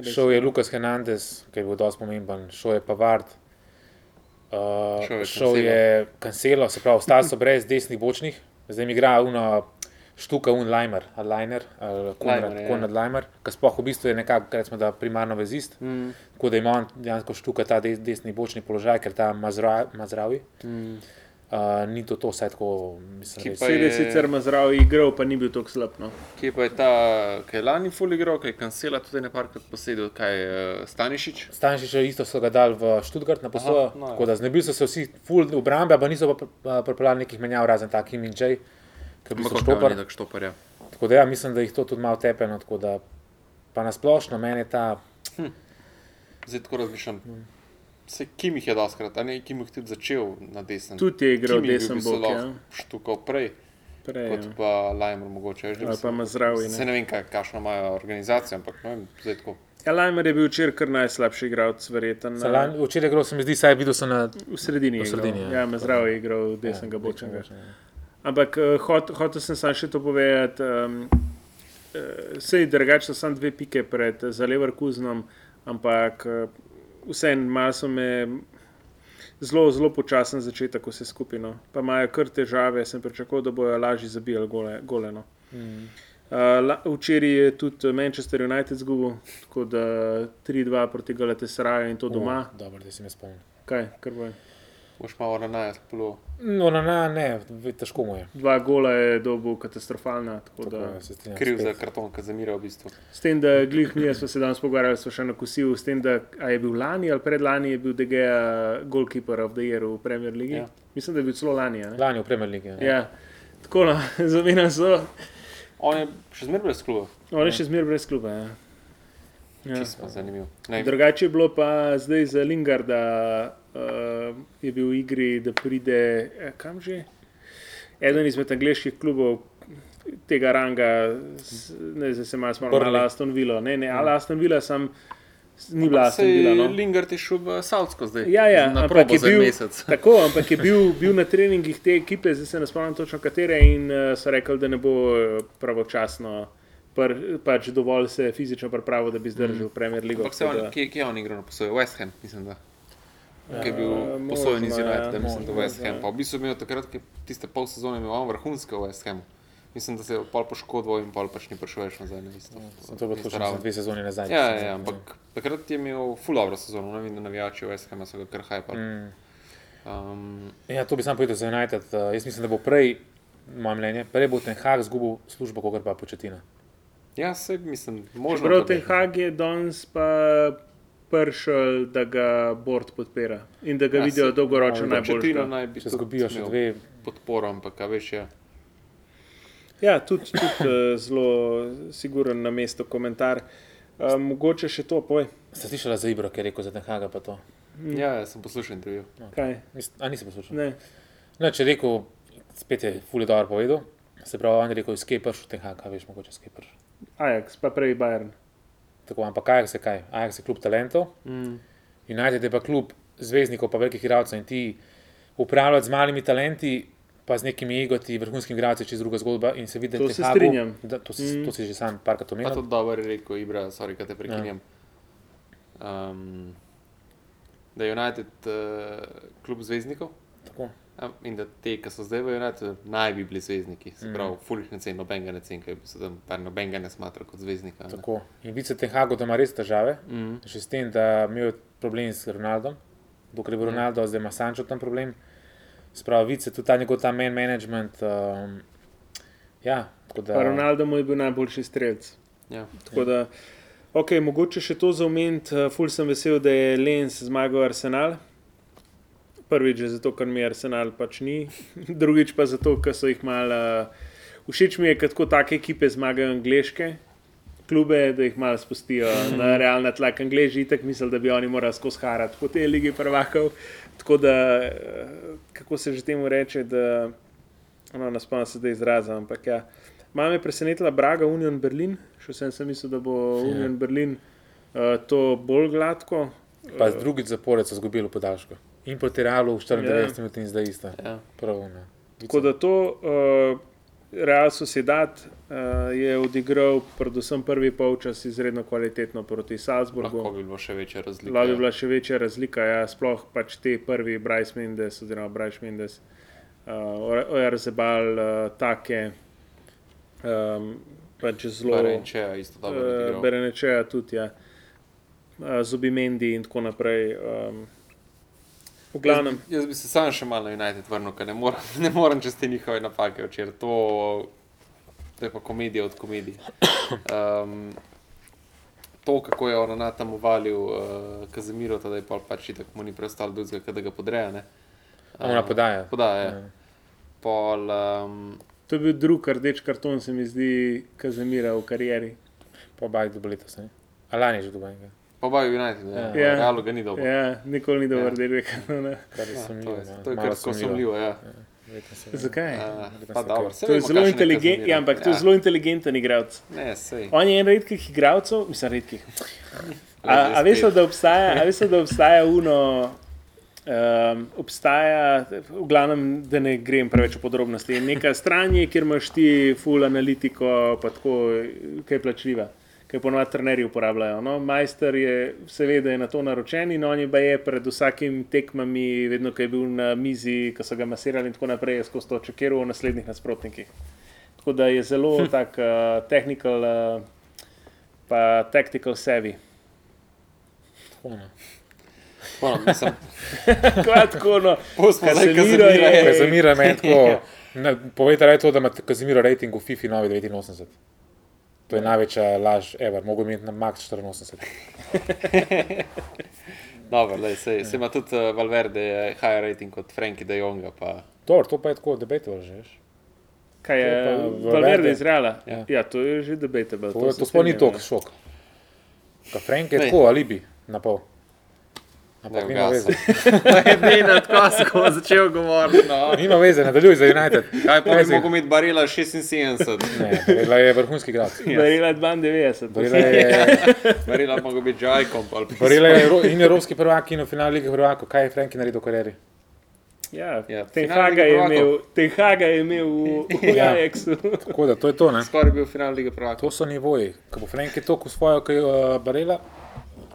Šel je Lukas Hernandez, ki je bil dosti pomemben, šel je Pavard, uh, Šel je Cancelo, se pravi, ostali so brez desnih bočnih, zdaj mi igra uno štuka un Leimer, ali Liner, ali Konrad, Leimer, ja. Ki sploh v bistvu je nekako, recimo, da primarno vezist, Mm. tako da ima on dejansko štuka ta des, desni bočni položaj, ker ta Mazra, Mazravi. Mm. Uh, ni to to, vsaj tako, mislim, Ki res. pa Sedi je- sicer ima zdrav igral, pa ni bil tako slab. No. Kje pa je ta, ki je lani full igral, ki je kancela tudi nekajkrat posedel, kaj je uh, Stanišič? Stančiča isto so ga dali v Študgart na posojo, Aha, no, ja. tako da znebili so se vsi full obrambe, pa niso pa pr- pripeljali nekih menjav, razen takim in Jay, ki bi štopar. ni tako štoparja. Tako da ja, mislim, da jih to tudi malo tepeno, tako da pa nasplošno meni je ta, Zdaj tako razmišljam. Se Kim jih je doskrat, a ne Kim jih tudi začel na desnem. Tudi je igral je desen bok. Ja. Štukal prej, Prej, kot ja. pa Lajmer mogoče. bi Ali pa Mazraoui, ne. Se ne vem, kaj, kakšno imajo organizacijo, ampak ne vem, zdaj tako. Ja, Lajmer je bil včeraj kar najslabši igralec, verjeten. za lani- včeraj igral se mi zdi, saj videl sem na V sredini je V sredini, ja. Ja, Mazraoui je igral desnega ja, bočnega. bočnega. Ampak uh, hot, hotel sem samo še to povedati. Um, uh, Sej drugače so samo dve pike pred eh, za Leverkusenom, ampak uh, vseeno malo so me zelo, zelo počasen začetek vse skupaj. No. Pa imajo kar težave, sem pričakoval, da bojo lažje zabijali gole. gole no. Mm. Uh, včeraj je tudi Manchester United zgubil, tako da 3-2 proti Galatasaraju in to doma. O, Dobro, da si me spomnil. Kaj, kar bo? Boš malo na najs polo. No, na, na, ne, težko mu je. Dva gola je dobil katastrofalna. Tako Tako, da, se strinjam Kriv spet. za karton, ki zamira v bistvu. s tem, da glih mi smo se danes pogovarjali, smo še na kosilu, s tem, da je bil lani ali predlani je bil DG goalkeeper of the year v Premier League. Ja. Ja. Mislim, da je bil celo lani. a ne? Lani v Premier League. Ja. Ja. Tako no, (laughs) zamenjam so. On je še zmeraj brez kluba, On je še zmeraj brez kluba. Ja. Ja. čisto zanimiv. Ne, Drugače je bilo pa zdaj za Lingarda, je bil v igri, da pride, eh, kam že? Eden izmed angliških klubov tega ranga, s- ne zdaj se malo spomnim, ali Aston Villa. Ne, ne, ali Aston Villa sem, ni bila Aston Villa. No. Lingard je šel v Saudsko zdaj. Ja, ja, ampak je bil-. (laughs) Tako, ampak je bil, bil na treningih te ekipe, zdaj se ne spomnim točno katere, in uh, so rekli, da ne bo eh, pravočasno, pr, pač dovolj se fizično pripravil, da bi zdržal mm. Premier League. Ampak se on, kje, kje je on igral na posojo? West Ham, mislim, da. Ki je bil Ja, posojen iz ja, United, mislim, da možno, West Ham. ja. Pa v bistvu je imel takrat, ki tiste pol sezone imel vrhunske v West Hamu. Mislim, da se je pol poškodoval in pol pač ni prišel več nazaj na isto. Sem to bilo isto točno raven. za dve sezoni nazaj. Ja, ja, ja, ampak takrat je imel full dobro sezono, ne vem, da navijači West Hama so ga kar hajpali. Mm. Um, Ja, to bi sam povedal za United. Uh, jaz mislim, da bo prej, moje mnenje, prej bo Ten Hag izgubil službo, kot pa početina. ja, se mislim, možno. Prav ten da- Hag je danes pa prišel, da ga Bord podpira in da ga Ja, ja, vidijo saj- dolgoročno Pochettino najbolj. naj bi izgubijo še dve, podporo, ampak a veš, ja. Ja, tudi, tudi uh, zelo siguren na mesto komentar. Uh, mogoče še to, poj. ste slišali za Ibro, ki je rekel za Ten Haga pa to. Ja, ja, sem poslušal intervju. Kaj? Nis- A nisi poslušal? Ne. Ne, če je rekel, spet je fully dobro povedal. Se pravi, on je rekel, skej pršel Ten Hag, a veš, mogoče skej pršel. Ajax, pa prej Bayern. Tako, ampak Ajax je kaj? Ajax je klub talentov, Mm. United je pa klub zvezdnikov, pa velikih igralcev in ti upravljati z malimi talenti, pa z nekimi egoti, vrhunskimi igralci, čez druga zgodba. In se vidi, To da se strinjam. Da, to, si, Mm. to si že sam parkrat Pa omenil. tudi dobro je rekel, Ibra, sorry, da te prekinjam. Ja. Um, da je United uh, klub zvezdnikov Tako. In da te, ki so zdaj v Unitedu, naj bi bili zvezdniki. Se Mm. pravi, fulih ne cen, nobenega ne cen, ker se tam nobenega ne smatra kot zvezdnika. ne. Tako. In Ten Hagu, da ima res težave. Mm. Še s tem, da imel problem s Ronaldom, dokler je bil Ja. Ronaldo, zdaj ima Sančo tam problem. Spravi, vidi se tudi ta njegov ta man management. Um, ja, tako da. Pa Ronaldo mu je bil najboljši strelec. Ja. Tako da, ok, mogoče še to za oment. Uh, ful sem vesel, da je Lens zmagal Arsenal. Prvič zato, ker mi Arsenal pač ni, (laughs) drugič pa zato, ker so jih malo. Uh, všeč mi je, kad tako take ekipe zmagajo angliške. Klube, da jih malo spustijo na realna tla, angliži itak mislijo, da bi oni morali skozi harati po tej lige prvakov. Tako da, eh, kako se že temu reče, da no, naspomnim se zdaj izraza, ampak ja. Mame je presenetila Braga, Union Berlin, še vsem sem mislil, da bo Ja. Union Berlin uh, to bolj gladko. Pa Eh, drugič zapored so izgubili v podaljšku. In proti Realu v 94 Ja. minutah in zdaj isto. Ja. Prav, ne. Tako da to uh, Real Sociedad uh, je odigral, predvsem prvi polčas, izredno kvalitetno proti Salzburgu. Lahko bi bilo še večja razlika. Lahko bi bila še večja razlika, ja, sploh pač te prvi Bryce Mendes, oziroma Bryce Mendes, uh, Ojarzebal, uh, take, um, pač zelo. Če je isto dobro. Uh, odigral. Berenečeja tudi, ja. uh, Zubimendi in tako naprej. Um, v glavnem, Jaz, jaz bi se sam še malo na United vrnil, ker ne morem, (laughs) ne morem čez te njihove napake včeraj. To, to je pa komedija od komedij. Um, to, kako je ona tam uvalil uh, Kazemiro, da je pa pač tako mu ni preostalo drugega, da ga podreja. Ne? A ona podaja. Podaja. Ja. Ja. Pol, um, to je bil drugi rdeč karton, se mi zdi, Kazemira v karieri. Pa baj do letos, ne? A lani je že dobil Baju United, ne? Ja. Ja. Ja. Realu ga ni dobro. Ja, nikoli ni dobro Ja. rdečega (laughs) kartona. Kar je Ja, to sumljivo. to je kar sumljivo. Ja. Zakaj? To je zelo inteligenten, ja, ampak to je zelo inteligenten igralec. On je en redkih igralcev, mislim, redkih. (laughs) A, a veste, da obstaja, a veste, da obstaja uno, um, obstaja, v glavnem, da ne grem preveč v podrobnosti. Neka stran je, kjer imaš ti full analitiko, pa tako, kaj je plačljiva, kaj ponovadi trenerji uporabljajo. No? Majster je, seveda, je na to naročen in on je baje pred vsakim tekmami, vedno, ko je bil na mizi, ko so ga masirali in tako naprej, je skozi to čekiral o naslednjih nasprotnikih. Tako da je zelo tak uh, technical, uh, pa tactical savvy. Tako, ne. Ono, mislim, (laughs) Kratko, no. Pustimo zdaj Casemiro Casemira, je- je- Kazimira meni tako. (laughs) ne, Povejte raje to, da ima Kazimiro rating v FIFA novi 89. To je največja laž, ever. Mogo imeti na max 84. (laughs) Dobro, lej, sej, sej ima tudi uh, Valverde je higher rating kot Frankie de Jonga. Pa, Dobro, to pa je tako debatable že. veš. Kaj je To je Valverde Valverde. iz Reala? Ja. Ja. to je že debatable. To, se to sploh ni toliko ja. šok. Ka Frank je tako, alibi, na pol. Ampak nima veze. Edina, tako sem začel govoriti. No. Nima veze, nadaljuj za United. Kaj pa bi mogel imeti Barila 76? Ne, Barilla je vrhunski igralec. Barila 92. Barilla je, Barila (laughs) bi mogel biti Jajkom. Barilla je Evro- in evropski prvak in v finalu lige prvakov. Kaj je Frank naredil v karieri? Ja, Ja, Ten finale Haga Lige je prvakov. imel, Ten Haga je imel v, v Ja. Ajaxu. Tako da, to je to, ne? Skoraj bil final lige prvaka. To so nivoji. Ko bo Frank je toliko usvojil, kot je uh, Barilla,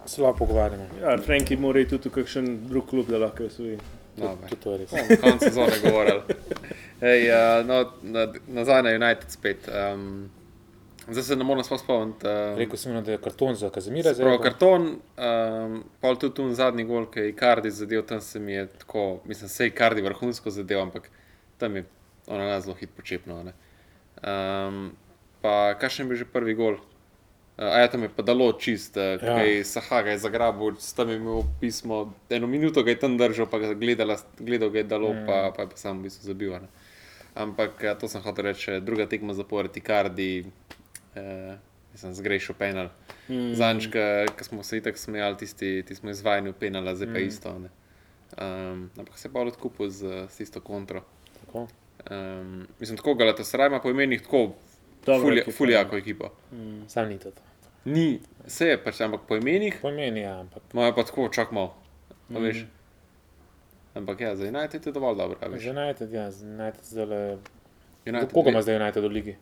se lahko pogovarjamo. Ja, Franki mora iti tudi v kakšen drug klub, da lahko osvoji. Bomo Konec sezone govorili. Ej, uh, no, na, nazaj na United spet. Um, zdaj se ne morem spomniti. Uh, Rekel sem, da je karton za Kazimira. Prav pa- karton, um, pol tudi tu zadnji gol, ki je Icardi zadev, tam se mi je tako, mislim, se Icardi vrhunsko zadev, ampak tam je ona zelo hit počepno. ne. Um, pa kakšen je bil že prvi gol? Uh, a ja, tam je pa dalo čist, uh, Ja. ja. kaj Sahaga je zagrabil, tam je imel pismo, eno minuto ga je tam držal, pa ga gledala, gledal ga je dalo, mm. pa, pa je pa sam v bistvu zabil. a Ne. Ampak eh, to sem hotel reči, druga tekma zapored, Icardi, uh, mislim, zgrešil penal. Mm. Zanč, ki smo se itak smejali, tisti, ti smo izvajani v penala, zdaj pa mm. isto. ne. Um, ampak se je pa odkupil z, z isto kontro. Tako. Um, mislim, tako Galatasaray ima po imenih tako fulja- fuljako ekipo. Sam ni to. Ni, se je pač, ampak po imenih Pomeni, ja, ampak imajo pa tako čak malo. Mm. Veš. Ampak ja, za United je dovolj dobro. a veš. za United, ja, za United zdaj le. United Koga ima zdaj United v ligi?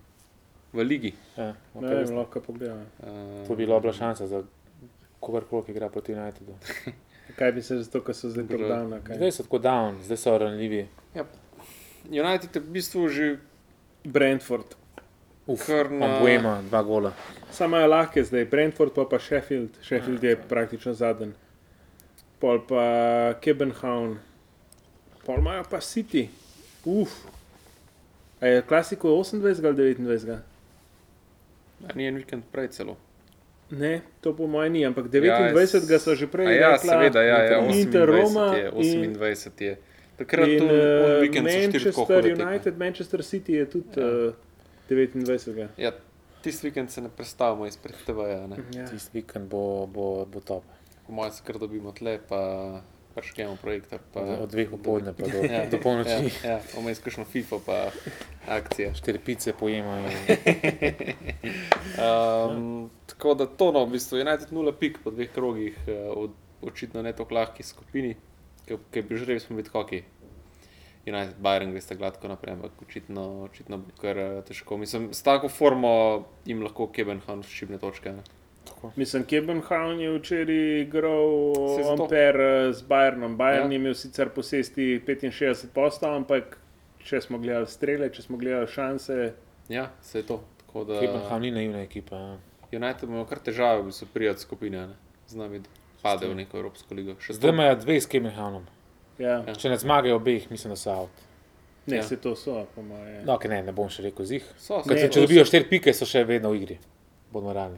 v ligi. Ja, Ne okay, vem, lahko pogledam. Uh, to bi bila šansa za kogarkoli, ki igra proti Unitedu. (laughs) Kaj bi se zato, ker so zdaj tako kaj? Zdaj so tako down, zdaj so ranljivi. United je v bistvu že Brentford. Uf, Kar na- Ambuema, dva gola. Samo je lahke zdaj, Brentford pa pa Sheffield. Sheffield je praktično zadnji. Pol pa Kebenhavn. Pol imajo pa City. Uf. A je klasiko 28 ali 29? A ni en vikend prej celo. Ne, to po mojem ni, ampak Ja, 29 s- so že prej. A ja, rekla, seveda, ja, ja, Inter, 28 Roma je. in- 28 je. Takrat In tu vikend so štiri tako Manchester. United, Manchester City je tudi Ja. ja. uh, 29. Ja, tisti vikend se ne predstavimo izpred TV-ja. ne. Ja. Tisti vikend bo, bo, bo top. Po mojem se kar dobimo tle, pa prškemo projektor. Pa, Od dveh popoldne pa do, (laughs) Ja, do polnoči. Ja, ja, vmes kakšno FIFO pa akcije. Štiri pice pojemajo. (laughs) Um, tako da to, no, v bistvu United 0 pik po dveh krogih, uh, očitno ne tako lahki skupini, ki bi želeli smo biti hockey. United, Bayern gre sta gladko naprej, ampak očitno, očitno bo kar uh, težko. Mislim, s tako formo jim lahko Kebenhan šibne točke. Ne? Mislim, Kebenhavn je včeraj igral. Amper eh, z Bayernom. Bayern Ja. je imel sicer posesti 65 postav, ampak če smo gledali strele, če smo gledali šanse, Ja, se je to. Tako da Kebenham ni naivna ekipa. ja. United ima kar težave, bistvu prijeti skupine, ne? z nami pade v neko Evropsko ligo. Še Zdaj imajo dve s Kebenhamom. Ja. Ja. Če ne zmagajo obeh, mislim, da so out. ne, Ja. se to so, po moje. No, okay, ne, ne bom še rekel zih. So, so, Ne, če to dobijo štiri pike, so še vedno v igri. Bodo moralni.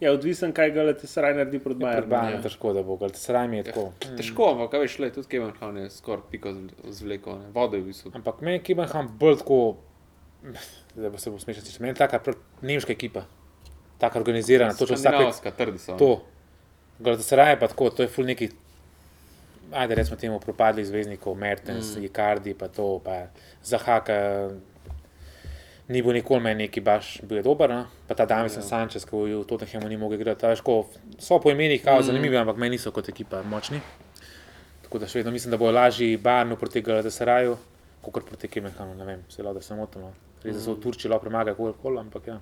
Ja, odvisen, kaj galete sraj naredi proti Pred Bayernu. Bajem ja. je težko, da bo, ker sraj mi je tako. Težko, ampak kaj veš, le, tudi Kebenhan je skoraj piko zvlekel, ne? vodo je v bistvu. Ampak meni je Kebenham bolj tako, da bo se bo smešal, meni je taka pr- nemška ekipa, taka organizirana, točno vsake Skandinavska, trdi so. ne. to. Gledajte, se raje pa tako, to je ful neki, ajde recimo temu propadlih zvezdnikov, Mertens, mm. Icardi, pa to, pa Zahaka. Ni bil nikoli meni neki baš, bil je dober, no? pa ta Davison Ja. ja. Sanchez, ki v Tottenhamu ni mogel igrati. a veš, ko So po imenih kao Mm. zanimivi, ampak meni niso kot ekipa močni. Tako da še vedno mislim, da bo lažje Barnu proti Galatasaraju, kot proti Kemenhanu, ne vem, se lahko da to. No. Res so v Turčiji lahko premagajo kogarkoli, ampak ja.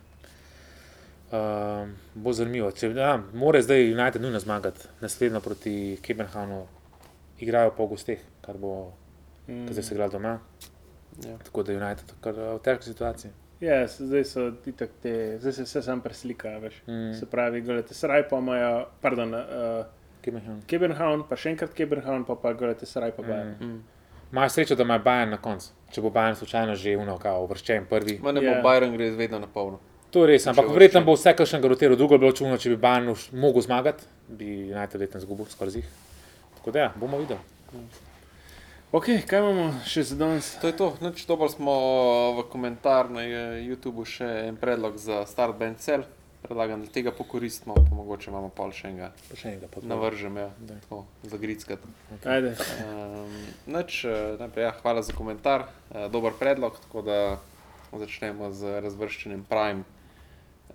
Um, bo zanimivo. Če, ja, more zdaj United nujno zmagati, naslednjo proti Kebenhavnu, igrajo po gosteh, kar bo Mm. zdaj se igralo doma. Ja. Tako da je United kar eh, v težki situaciji. Ja, s- zdaj so itak te, zdaj se vse sam preslika, veš. Mm. Se pravi, galete sraj pa imajo, pardon, uh, Kebenhavn. Pa še enkrat Kebenhavn, pa pa galete sraj pa Bayern. Mm. Mm. Imajo srečo, da ima Bajen na koncu. Če bo Bajen slučajno že unovkal, uvrščen prvi. Ma ne Ja. bo Bayern gre vedno na polno. To je res, ampak verjetno bo vse kakšen rotiral, drugo bi bilo čudno, če bi Bajen mogel zmagati, bi United verjetno izgubil skoraj zih. Tako da ja, bomo videli. Ok, kaj imamo še za danes? To je to. Nič, dobili smo v komentar na eh, YouTubu še en predlog za Start Band Cell. Predlagam, da tega pokoristimo, pa mogoče imamo pol še enega. Pa Še enega pa Navržem, ja, Daj. tako, za grickat. Ajde. Um, nič, eh, najprej, ja, hvala za komentar, uh, dober predlog, tako da začnemo z razvrščanjem Prime.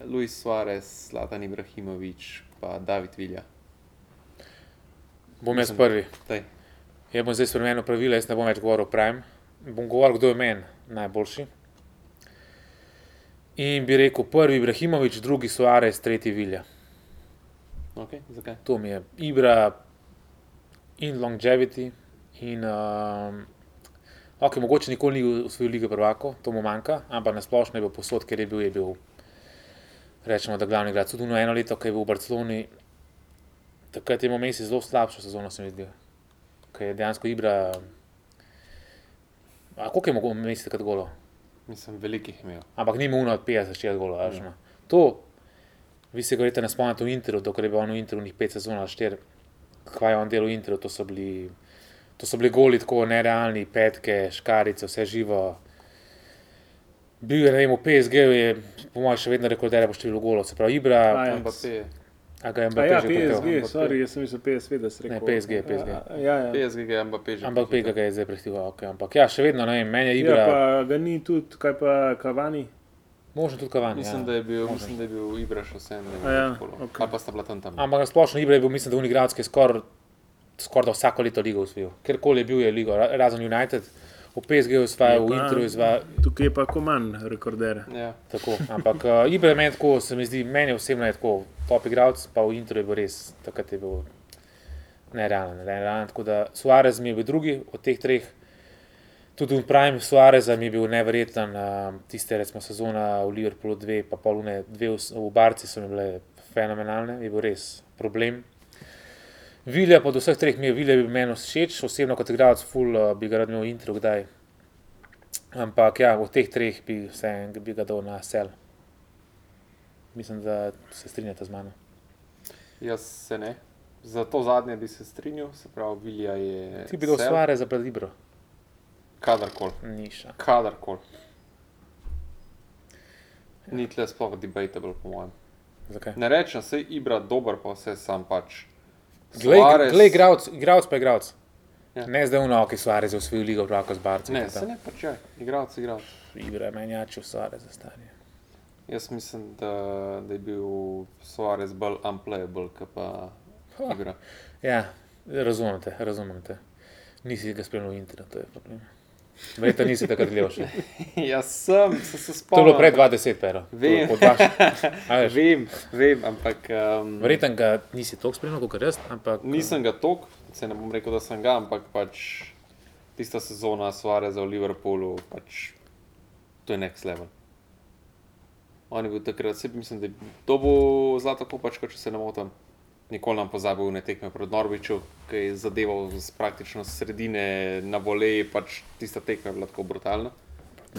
Luis Suarez, Zlatan Ibrahimovič, pa David Vilja. Bom jaz prvi. Daj. Jaz bom zdaj spremenil pravila, jaz ne bom več govoril o Prime. Bom govoril, kdo je meni najboljši. In bi rekel, prvi Ibrahimovič, drugi Suarez, tretji Vilja. Okay, zakaj? To mi je Ibra in longevity. In, um, ok, mogoče nikoli ni usvojil lige prvako, to mu manjka, ampak na splošno je bil posod, ker je bil, je bil rečemo, da glavni igralec. Tudi eno leto, ko je bil v Barceloni, takrat je imel Messi zelo slabšo sezono, se mi zdi. Ker je dejansko Ibra. A koliko je mogel Messi takrat golo? Mislim, velikih imel. ampak ni imel od 50 golo. Ja. No. To, vi se govorite, ne spomnite v Interu, dokler je bil on v Interu, njih 5 sezon ali 4, kaj je on delal v Interu, to so bili, to so bili goli tako nerealni, petke, škarice, vse živo. Bil je, ne vem, v PSG je, po mojem, še vedno rekorder po številu golov, se pravi, Ibra, a ga je A Mbappé ja, že PSG, prehitev. sorry, jaz sem mislil PSV, da si rekel. Ne, PSG, PSG. Ja, ja. PSG je Mbappé že. Ampak Pega ga je zdaj prehiteval, okay. ampak ja, še vedno, ne vem, meni je Ja, Ibra, pa ga ni tudi, kaj pa Kavani. možno tudi Kavani. Mislim, ja. da je bil, Možno. mislim, da je bil Ibra še vsem. A ja, ok. Ali pa sta bila tam tam. Ampak splošno Ibra je bil, mislim, da unigrad, ki je skoraj skor da vsako leto ligo usvojil. Kjerkoli je bil, je ligo, ra- razen United, v PSG je usvajal, v Interu je usvajal. Tukaj je pa Koman, rekorder. Ja. Tako, ampak uh, Ibra je meni tako, se mi zdi, meni osebno je tako top igralec, pa v Interu je bil res, takrat je bil nerealen. nerealen. Tako da Suarez mi je bil drugi od teh treh. Tudi v Prime Suareza mi je bil neverjeten, uh, tiste recimo sezona v Liverpoolu dve, pa polune dve v, v Barci so mi bile fenomenalne, je bil res problem. Vilja pa od vseh treh mi je Vilja meni všeč, osebno kot igralec full uh, bi ga rad imel v Interu kdaj. Ampak ja, od teh treh bi, vse, bi ga dal na sel. Mislim, da se strinjate z mano. Jaz se ne. Za to zadnje bi se strinjal, se pravi, Vilja je. Ti bi dal sel. stvari za pred Ibro, Kadarkoli. niša. Kadarkoli. Ni tle sploh debatable, po mojem. Zakaj? Ne rečem, da je Ibra dober, pa vse sam pač. Glej, igralec, pa igralec. Ja. Ne zdaj uno, ki so Arez v svojo ligo, pravko z Barci. Ne, se ne ja, igralec, igralec. Igra menjačev so Arez za stanje. Jaz mislim, da, da je bil Suarez bolj unplayable, kot pa igra. Ja, razumem te, razumem te. Nisi ga spremljal v internetu, to je problem. Verjetno nisi takrat gledal še. (laughs) Jaz sem, se, se To je bilo pred 20, pero. Vem. (laughs) Vem, vem, ampak um, Verjetno ga nisi toliko spremljal kot jaz, ampak nisem ga tok, se ne bom rekel, da sem ga, ampak pač tista sezona Suareza v Liverpoolu, pač to je next level. On je bil takrat, se mislim, da je dobil zlato kopačko, če se ne motim. Nikoli nam pozabil ne tekme pred Norviču, ki je zadeval z praktično sredine na voleji, pač tista tekma je bila tako brutalna.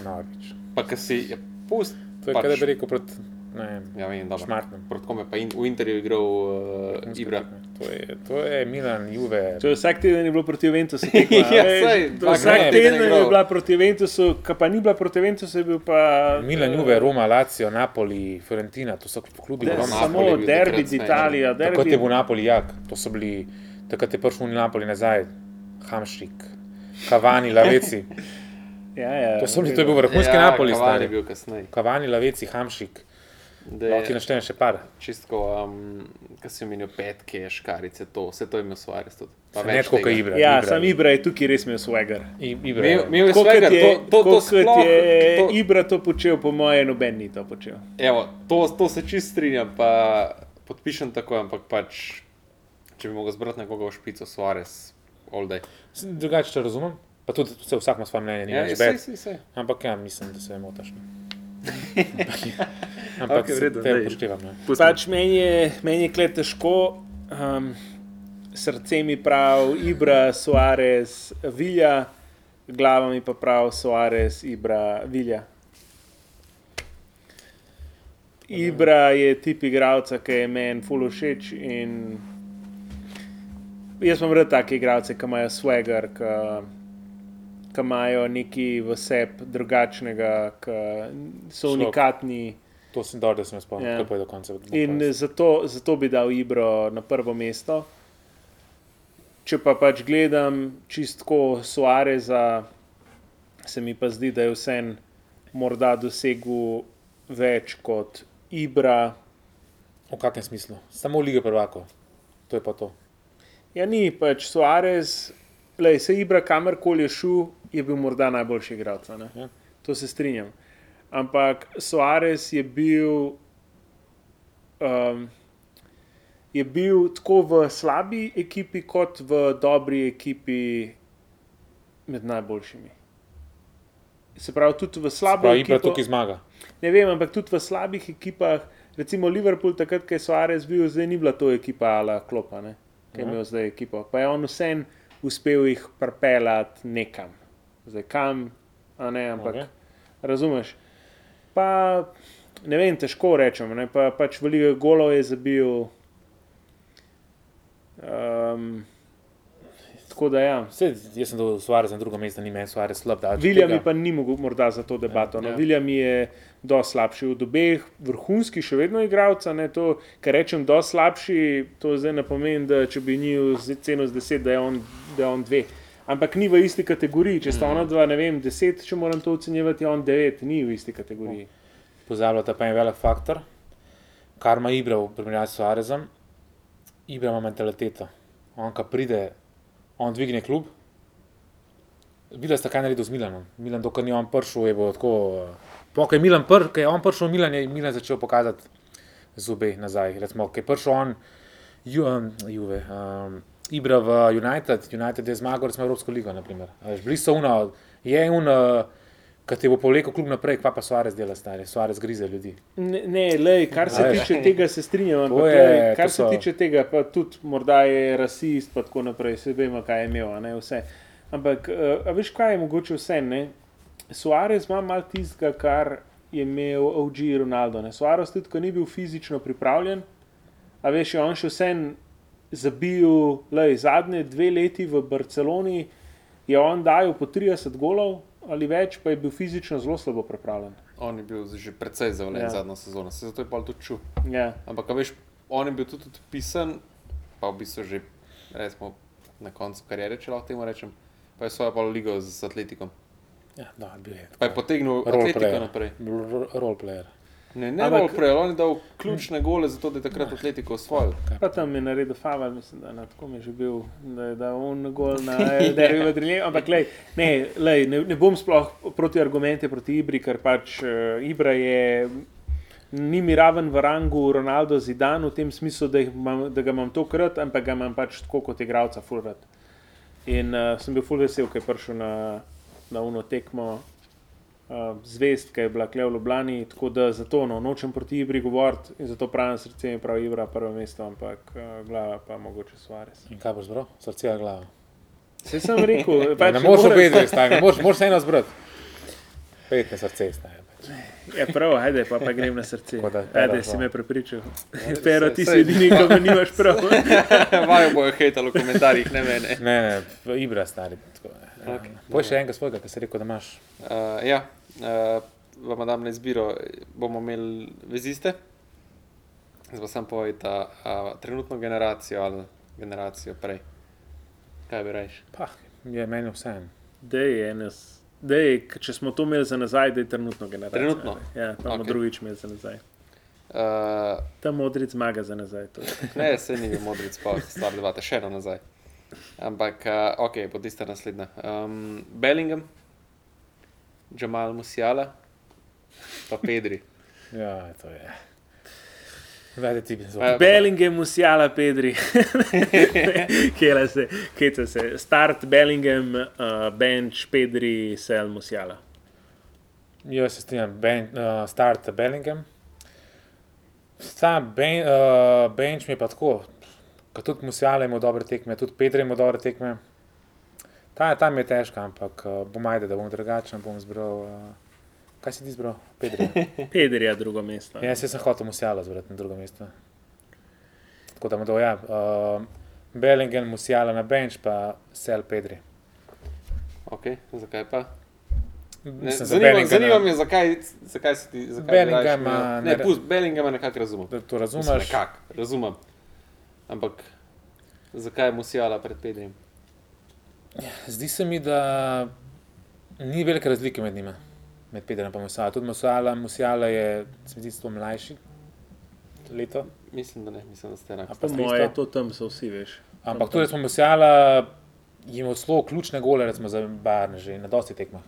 Norvič. Pa ki si je pust. To je, pač, kaj da bi rekel proti, ne Ja, vem, dobro. Šmartnem. Proti kome pa in, v Interju igral uh, Ibra. To je, to je Milan, Juve. Če vsak teden je bilo proti Ventusu, Ja, dvakrat vsak ne, teden je bila proti Ventusu, ki pa ni bila proti Ventusu, je bil pa. Milan, Juve, Roma, Lazio, Napoli, Fiorentina, to so klubi. Ogromni. je samo derbi takrat z Italijo, Takrat je bil Napoli jak, to so bili, takrat je prišel v Napoli nazaj, Hamšik, Kavani, Laveci. Ja, ja, To, so bili, to je bil vrhunski ja, Napoli, kasneje. Kavani, Laveci, Hamšik. Da Lahko ti je naštejem še par. Čistko, um, kaj si omenil, petke, škarice, to, vse to je imel Suarez tudi. Pa Ne več tako, kot. Ibra. Ja, Ibra. sam Ibra je tukaj res imel. I- Ibra. Imel, imel je Tako svega, kot je, to, to, to sploh, je to, Ibra to počel, po mojem, noben ni to počel. evo, to, to se čist strinjam, pa podpišem tako, ampak pač, če bi mogel zbrati nekoga v špico, Suarez, all day. Drugače, če razumem, pa tudi vse, vsak ima svoje mnenje, ni Ja, več bed. Ampak ja, mislim, da se motaš. no. (laughs) Ampak okay, redu, te daj. upoštevam. Ne. Pač meni je, meni je kle težko, um, srce mi pravi Ibra, Suarez, Vilja, glava mi pa pravi Suarez, Ibra, Vilja. Ibra je tip igralca, ki je meni full všeč in jaz sem rad take igralce, ki imajo swagger, ki, ki imajo neki v sebi drugačnega, ki so unikatni. To sem dobro, da sem spomnil, Ja. yeah. kako je do konca. In zato, zato bi dal Ibro na prvo mesto. Če pa pač gledam čistko Suareza, se mi pa zdi, da je vsem morda dosegel več kot Ibra. V kakšnem smislu? Samo Liga prvako. To je pa to. Ja, ni pač Suarez, lej, se Ibra kamorkoli je šel, je bil morda najboljši igralec. Ja. To se strinjam. Ampak Suarez je bil. Um, je bil tako v slabi ekipi, kot v dobri ekipi med najboljšimi. Se pravi, tudi v slabi Prav, Ibra ekipi. tukaj zmaga. Ne vem, ampak tudi v slabih ekipah, recimo Liverpool, takrat, ko je Suarez bil, zdaj ni bila to ekipa Ala Klopa, ne? ki je Mhm. imel zdaj ekipo. Pa je on vsem uspel jih pripeljati nekam. Zdaj kam, a ne, ampak okay. razumeš. Pa ne vem, težko rečem. Ne? Pa, pač veliko golov je zabil. Um, tako da ja. Vse, jaz sem dal Suarez na drugo mesto, ni meni Suarez slab. je pa ni mogel morda za to debato. No. Ja. William je dosti slabši od obeh, vrhunski še vedno igralca. Ne, to, kar rečem, dosti slabši, to zdaj ne pomeni, da če bi njil ceno z 10, da je on, da je on dve. Ampak ni v isti kategoriji. Če sta ona dva, ne vem, 10, če moram to ocenjevati, je on 9, ni v isti kategoriji. Pozabljate pa en velik faktor, kar ima Ibra v primerjavi s Suarezom. Ibra ima mentaliteto. On, ko pride, on dvigne klub. Videla sta kaj naredil z Milanom. Milan, dokler ni on prišel, je bilo tako. Pokaj Milan, pr, ko je on prišel Milan, je Milan začel pokazati zube nazaj. Recimo, ko je prišel on, ju, um, Juve, um, Ibra v United, United je zmagal, recimo Evropsko ligo, naprimer. Veš, Bili so uno, je uno, ki ti bo povlekel klub naprej, kva pa Suarez dela, stari, Suarez grize ljudi. Ne, ne lej, kar se A tiče tega, se strinjam. Ampak, je- lej, kar to se so- tiče tega, pa tudi morda je rasist, pa tako naprej, se vemo, kaj je imel, ne vse. Ampak, uh, a veš, kaj je mogoče vse? Ne? Suarez ima malo tistega, kar je imel OG Ronaldo. Ne? Suarez tudi, ko ni bil fizično pripravljen, a veš, je on še vsem zabil, lej, zadnje dve leti v Barceloni je on dajal po 30 golov ali več, pa je bil fizično zelo slabo pripravljen. On je bil že precej zavalen Ja. zadnjo sezono, se zato je pa tudi čutil. Ja. Ampak, veš, on je bil tudi odpisan, pa v bistvu že, recimo, na koncu kariere, če lahko temu rečem. Pa je svojo polo ligo z Atletikom. Ja, da, bil je. Pa je potegnil Role Atletiko player. naprej. Roleplayer. Ne, ne Ampak- bolj prej, on je dal ključne gole za to, da je takrat Atletiko osvojil. Pa tam je naredil Faval, mislim, da na tako mi je že bil, da je dal on gol na derbi v Drilje. (laughs) Ampak lej, ne, lej, ne, ne bom sploh proti argumente proti Ibri, ker pač uh, Ibra je. Ni mi raven v rangu Ronaldo Zidan v tem smislu, da, imam, da ga imam tokrat, ampak ga imam pač tako kot igralca, fulrat. In uh, sem bil ful vesel, ker je prišel na, na uno tekmo zvest, ki je bila kle v Ljubljani, tako da zato no, nočem proti Ibri govoriti in zato pravim srce mi pravi Ibra prvo mesto, ampak uh, glava pa mogoče Suarez. In kaj boš zbral? Srce ali glavo? Vse sem rekel, Pač ne moreš morem- obeti, stari, ne moreš, moraš se eno zbrati. Pet na srce, stari. Pač. Ja, prav, ajde, pa, pa grem na srce. Da, Pero, Ajde, si me prepričal. (laughs) Pero, ti si edini, ki me nimaš prav. (laughs) Vajo bojo hejtali v komentarjih, ne mene. Ne, ne, Ibra, stari. Tako, ne. Okej. Poj še enega svojega, ki si rekel, da imaš. Uh, ja, vam dam na izbiro, bomo imeli veziste. Zdaj pa sam povedati, uh, trenutno generacijo ali generacijo prej. Kaj bi rejš? Pa, je meni vseeno. Dej, enes. Dej, k- če smo to imeli za nazaj, da je trenutno generacija. Trenutno? Ja, pa bomo Okej. drugič imeli za nazaj. Uh, Ta modric zmaga za nazaj. je. ne, se ni bil modric, pa star debate, še eno nazaj. Ampak, uh, ok, bo tista naslednja. Um, Bellingham, Jamal Musiala, pa Pedri. (laughs) Ja, to je. Vede ti bi Ja. zelo. Bellingham, Musiala, Pedri. (laughs) Kjela se, kjeca se. Start Bellingham, uh, bench, Pedri, Sel, Musiala. Jaz se strinjam, ben, uh, start Bellingham. Sam ben, uh, bench mi je pa tako, kot tudi Musiala ima dobre tekme, tudi Pedro ima dobre tekme. Ta, tam je težko, ampak uh, bom ajde, da bom drugačen, bom zbral. Uh, kaj si ti zbral? Pedro. (laughs) Pedri je drugo mesto. Ja, jaz sem hotel Musiala zbrati na drugo mesto. Tako da mu dal ja. Uh, Bellingham, Musiala na bench, pa Sel Pedri. Ok, zakaj pa? Ne, Mislim, za zanima, zanima me, zakaj, zakaj si ti. zakaj mi- ne- Ne, pust, Bellinghama nekako razumem. Da to Mislim, razumeš. Nekako, razumem. Ampak zakaj je Musijala pred Pedrim? Zdi se mi, da ni velike razlike med njima, med Pedrom in Musala. Tudi Musala, Musala je, se mi zdi, sto mlajši leto. Mislim, da ne, mislim, da ste enaki. A Po pa ste moje, isto? to tam so vsi, veš. Ampak tudi smo Musala imel zelo ključne gole, recimo za Barne, že na dosti tekmah.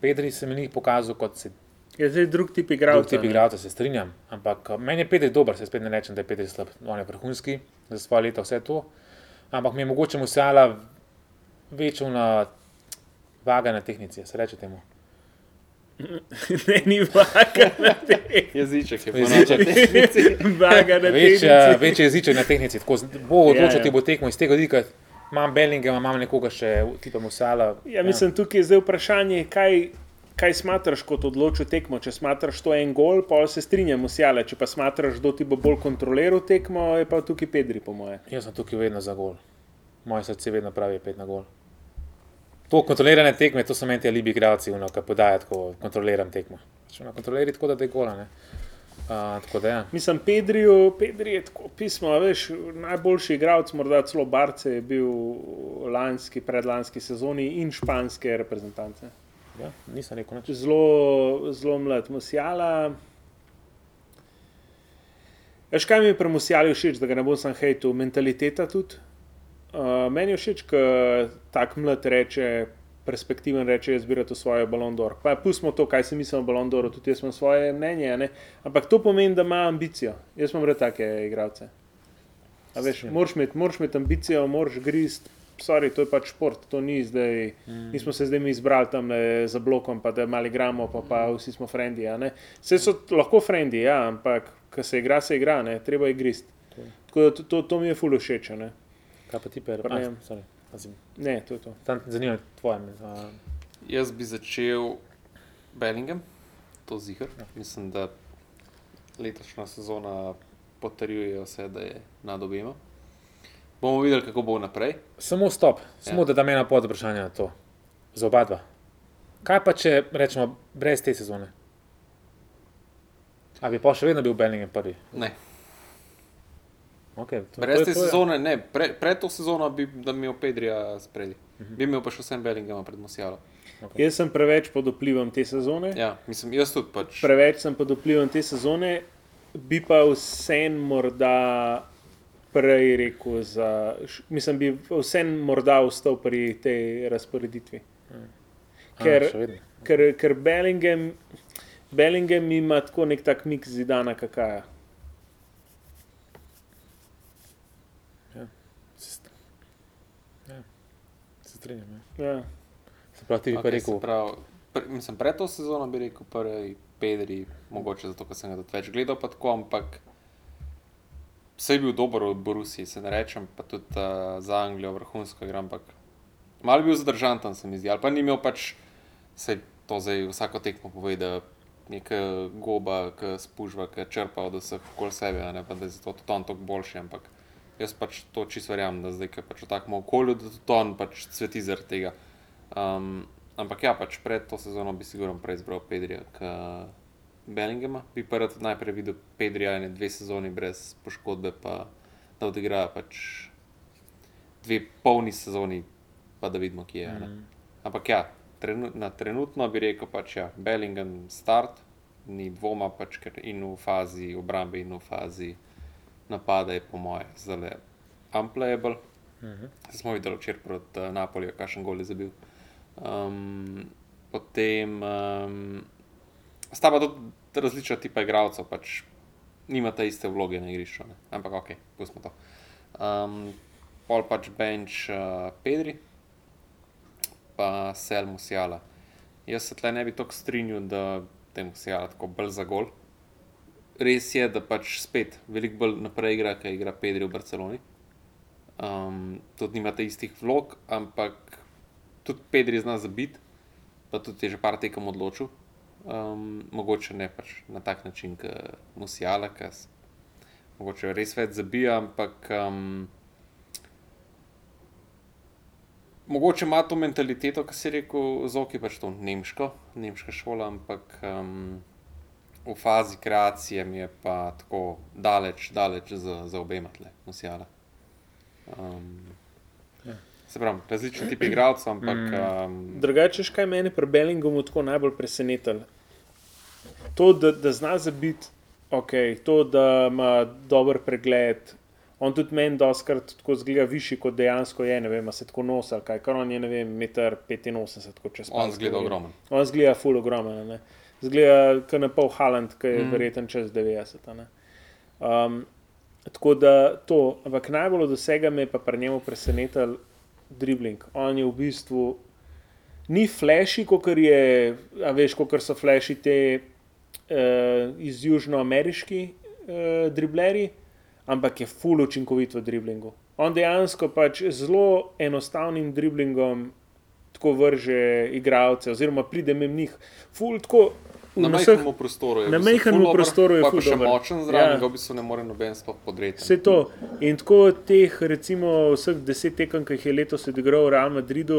Pedri se mi ni pokazal kot se Je zdaj drug tip drug igralca. tip ne. igralca, se strinjam. Ampak uh, meni je Pedri dober, se spet ne rečem, da je Pedri slab. On je vrhunski za svoje leta, vse to. Ampak mi je mogoče Musala večjo na vaga na tehnici, se reče temu. (laughs) ne, ni vaga na tehnici. Jeziček je Jeziček. (laughs) Vaga na Večja, tehnici. večji jeziček na tehnici, tako bo odločil, Ja, ti ja. bo tekmo iz tega vidika. Imam Bellinghama, imam nekoga še, tipa Musala. Ja, mislim, tukaj je zdaj vprašanje, kaj, kaj smatraš kot odločil tekmo. Če smatraš to en gol, pa se strinjam, usjale. Če pa smatraš, kdo ti bo bolj kontroliral tekmo, je pa tukaj Pedri, po moje. Jaz sem tukaj vedno za gol. Moje srce vedno pravi pet na gol. To kontrolirane tekme, to so meni ti alibi igralci, ono, ki podajo tako, kontroliram tekmo. Če me kontrolirajo tako, da je gola, ne. Uh, tako da ja. Mislim, Pedriju, Pedri je tako pismo, veš, najboljši igralec, morda celo Barce je bil lanski, predlanski sezoni in španske reprezentance. ja, nisem rekel nič. Zelo, zelo mlad. Musijala. Veš, kaj mi je pri Musijali všeč, da ga ne bom sam hejtel, mentaliteta tudi. Uh, meni je všeč, ko tak mlad reče, perspektiven reče, jaz bi rad v svoje Ballon d'Or. Pa pustimo to, kaj si mislim o Ballon d'Oru, tudi jaz imam svoje mnenje, ne? ampak to pomeni, da ima ambicijo. Jaz imam rad take igralce. Moraš imeti, moraš imeti ambicijo, moraš grist. Sorry, to je pač šport, to ni zdaj. Mm. Nismo se zdaj mi izbrali tam le za blokom, pa da malo igramo, pa, pa vsi smo frendi. Vse so lahko frendi, ja, ampak ko se igra, se igra, ne? treba je grist. Tako da to, to, to mi je fulo všeč. Kaj pa ti, Ah, ne. sorry, pazim. ne, to je to. Tam zanima me tvoje. Uh, Jaz bi začel Bellingham, to zihar. Mislim, da letošnja sezona potrjuje vse, da je nad obema. Bomo videli, kako bo naprej. samo stop, samo Ja. da me na pod vprašanje na to. Za oba dva. Kaj pa če rečemo brez te sezone? A bi pa še vedno bil Bellingham prvi? Ne. Okay, to, Brez to te je to, ja. sezone, ne, pre, pred to sezono bi imel Pedrija spredi. Bi imel pa še vsem Bellingama pred Mosijalo. Jaz sem preveč pod vplivom te sezone. Ja, mislim, jaz tudi pač. Preveč sem pod vplivom te sezone, bi pa vsem morda prej rekel, za, mislim, bi vsem morda ostal pri tej razporeditvi. Ker, A, ker, ker Bellingham, Bellingham ima tako nek tak mik zidana, kakaja. Se st- Ja, se strinjam. Ja. Ja. Se pravi, ti bi pa Okay, rekel, prav, pre, mislim, pred to sezono bi rekel prvi Pedri, mogoče zato, ker sem ga tudi več gledal, pa tako, ampak vse je bil dober v Borusiji, se ne rečem, pa tudi uh, za Anglijo vrhunsko igra, ampak malo je bil zadržan tam, se mi zdi, ali pa ni imel pač, se to zdaj vsako tekmo pove, da neka goba, ki spužva, ki črpa od vseh okoli sebe, a ne pa da je zato tudi on toliko boljši, ampak jaz pač to čisto verjamem, da zdaj, je pač v takem okolju, da tudi on pač cveti zaradi tega. Um, ampak ja, pač pred to sezono bi sigurno prej izbral Pedrija, kot Bellingama. Bi pa rad najprej videl Pedrija in dve sezoni brez poškodbe, pa da odigra pač dve polni sezoni, pa da vidimo, kje je. Mm. Ampak ja, trenu, na trenutno bi rekel pač ja, Bellingham start, ni dvoma, pač, ker in v fazi obrambe, in v fazi napada je po moje zelo unplayable. Zdaj smo videli včeraj proti uh, Napoliju, kakšen gol je zabil. Um, potem um, sta pa tudi različna tipa igralcev, pač nimata iste vloge na igrišču. Ne? Ampak ok, pustimo to. Um, pol pač bench uh, Pedri, pa Sel Musiala. Jaz se tle ne bi tako strinjal, da te Musiala tako bolj za gol. Res je, da pač spet veliko bolj naprej igra, kaj igra Pedri v Barceloni um, tudi nimate istih vlog, ampak tudi Pedri zna zabiti, pa tudi je že par tekem odločil. Um, mogoče ne pač na tak način, kot Musijala, ki mogoče res več zabija, ampak um, mogoče ima to mentaliteto, ki si rekel, zoki pač to nemško, nemška šola, ampak um, v fazi kreacije mi je pa tako daleč, daleč za, za obema tle, Musijala. Um, se pravi, različni tipi igralcev, ampak um, Drugače, kaj meni pri Bellinghamu tako najbolj presenetilo? To, da, da zna zabiti, okay, to, da ima dober pregled. On tudi meni doskrat tako zgleda višji, kot dejansko je, ne vem, se tako nosi ali kaj, kar on je, ne vem, 1,85 m, kot če spomnim. on zgleda ogromen. On zgleda full ogromen, a ne. Zgleda kot na pol Haland, ki je mm. verjeten čez 90. a ne. Um, tako da to, ampak najbolj od vsega me je pa pri njemu presenetil dribling. On je v bistvu ni flashy, kot je, a veš, kot so flashy te uh, iz južnoameriški uh, dribleri, ampak je full učinkovit v driblingu. On dejansko pač z zelo enostavnim driblingom tako vrže igralce, oziroma pride mimo njih. Ful, tako, Na na majhnem prostoru je. na v bistvu majhnem ful dober, prostoru je pa ful pa še dober. močen zraven, Ja. ja. ga v bistvu ne more noben sploh podreti. Vse to. In tako teh, recimo, vseh deset tekem, ki jih je letos odigral v Real Madridu,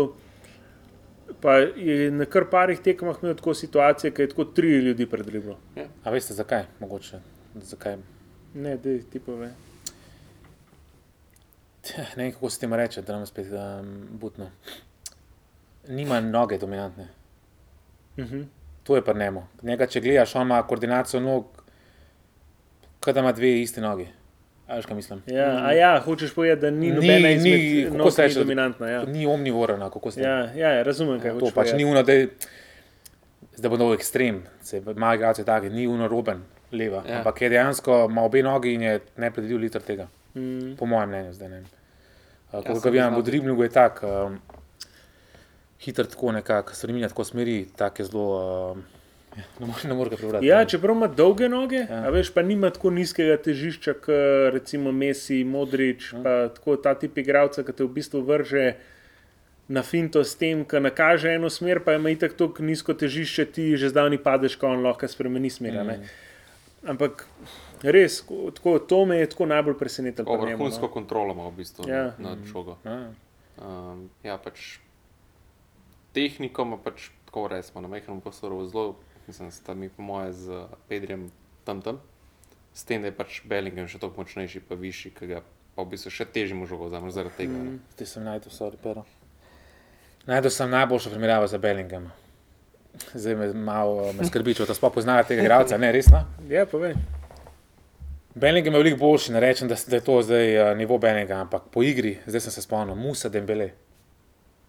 pa je na kar parih tekmah imel tako situacije, ki je tako tri ljudi predriblo. a veste zakaj? Mogoče. Zakaj? Ne, da ti pove. Ne vem, kako se temu reče, da nam spet um, butno. Nima noge dominantne. Uh -huh. To je pa nemo. Njega, če gledaš, on ima koordinacijo nog, kot da ima dve iste noge. A veš, kaj mislim? Ja, a ja, hočeš povedati, da ni Ni- nobena ni- izmed kako nog se ni dominantna. Ja. Ni omnivorna, kako se Ja, ja, ja, razumem, kaj To hočeš pač povedati. ni uno, da je, zdaj bo nov ekstrem, se ima igralce take, ni uno roben, leva. Ja. Ja. Ampak je dejansko, ima obe nogi in je nepredvidljiv liter tega. Mm. Po mojem mnenju, zdaj ne vem. Uh, Ko sem ga vidim, v driblingu je tak, um, hiter tako nekako, spremenja tako smeri, tak je zelo, ja, ne more, ne more ga prebrati. Ja, čeprav ima dolge noge, ja. A veš, pa nima tako nizkega težišča, kot recimo Messi, Modrič, Ja. pa tako ta tip igralca, ki te v bistvu vrže na finto s tem, ki nakaže eno smer, pa ima itak tako nizko težišče, ti že zdavni padeš, ko on lahko spremeni smer. Mm. Ampak res, ko- tako, to me je tako najbolj presenetilo. O, pri njemu, vrhunsko no. kontrolo ima v bistvu Ja. nad žogo. Ja. Um, ja, pač tehniko ima pač tako resmo, na majhnem prostoru zelo, mislim, sta mi po moje z Pedrijem tam tam. s tem, da je pač Bellingham še toliko močnejši, pa višji, ki ga pa v bistvu še težje mu žogo vzameš zaradi tega. Mm. Zdaj sem najdel, sorry, pero. Najdel sem najboljšo primerjavo za Bellinghama. Zdaj me malo me skrbi, če to sploh poznajo tega igralca, ne resno. Ja, povej. Bellingham je veliko boljši, ne rečem, da, da je to zdaj uh, nivo Bellinghama, ampak po igri, zdaj sem se spomnil, Musa Dembele.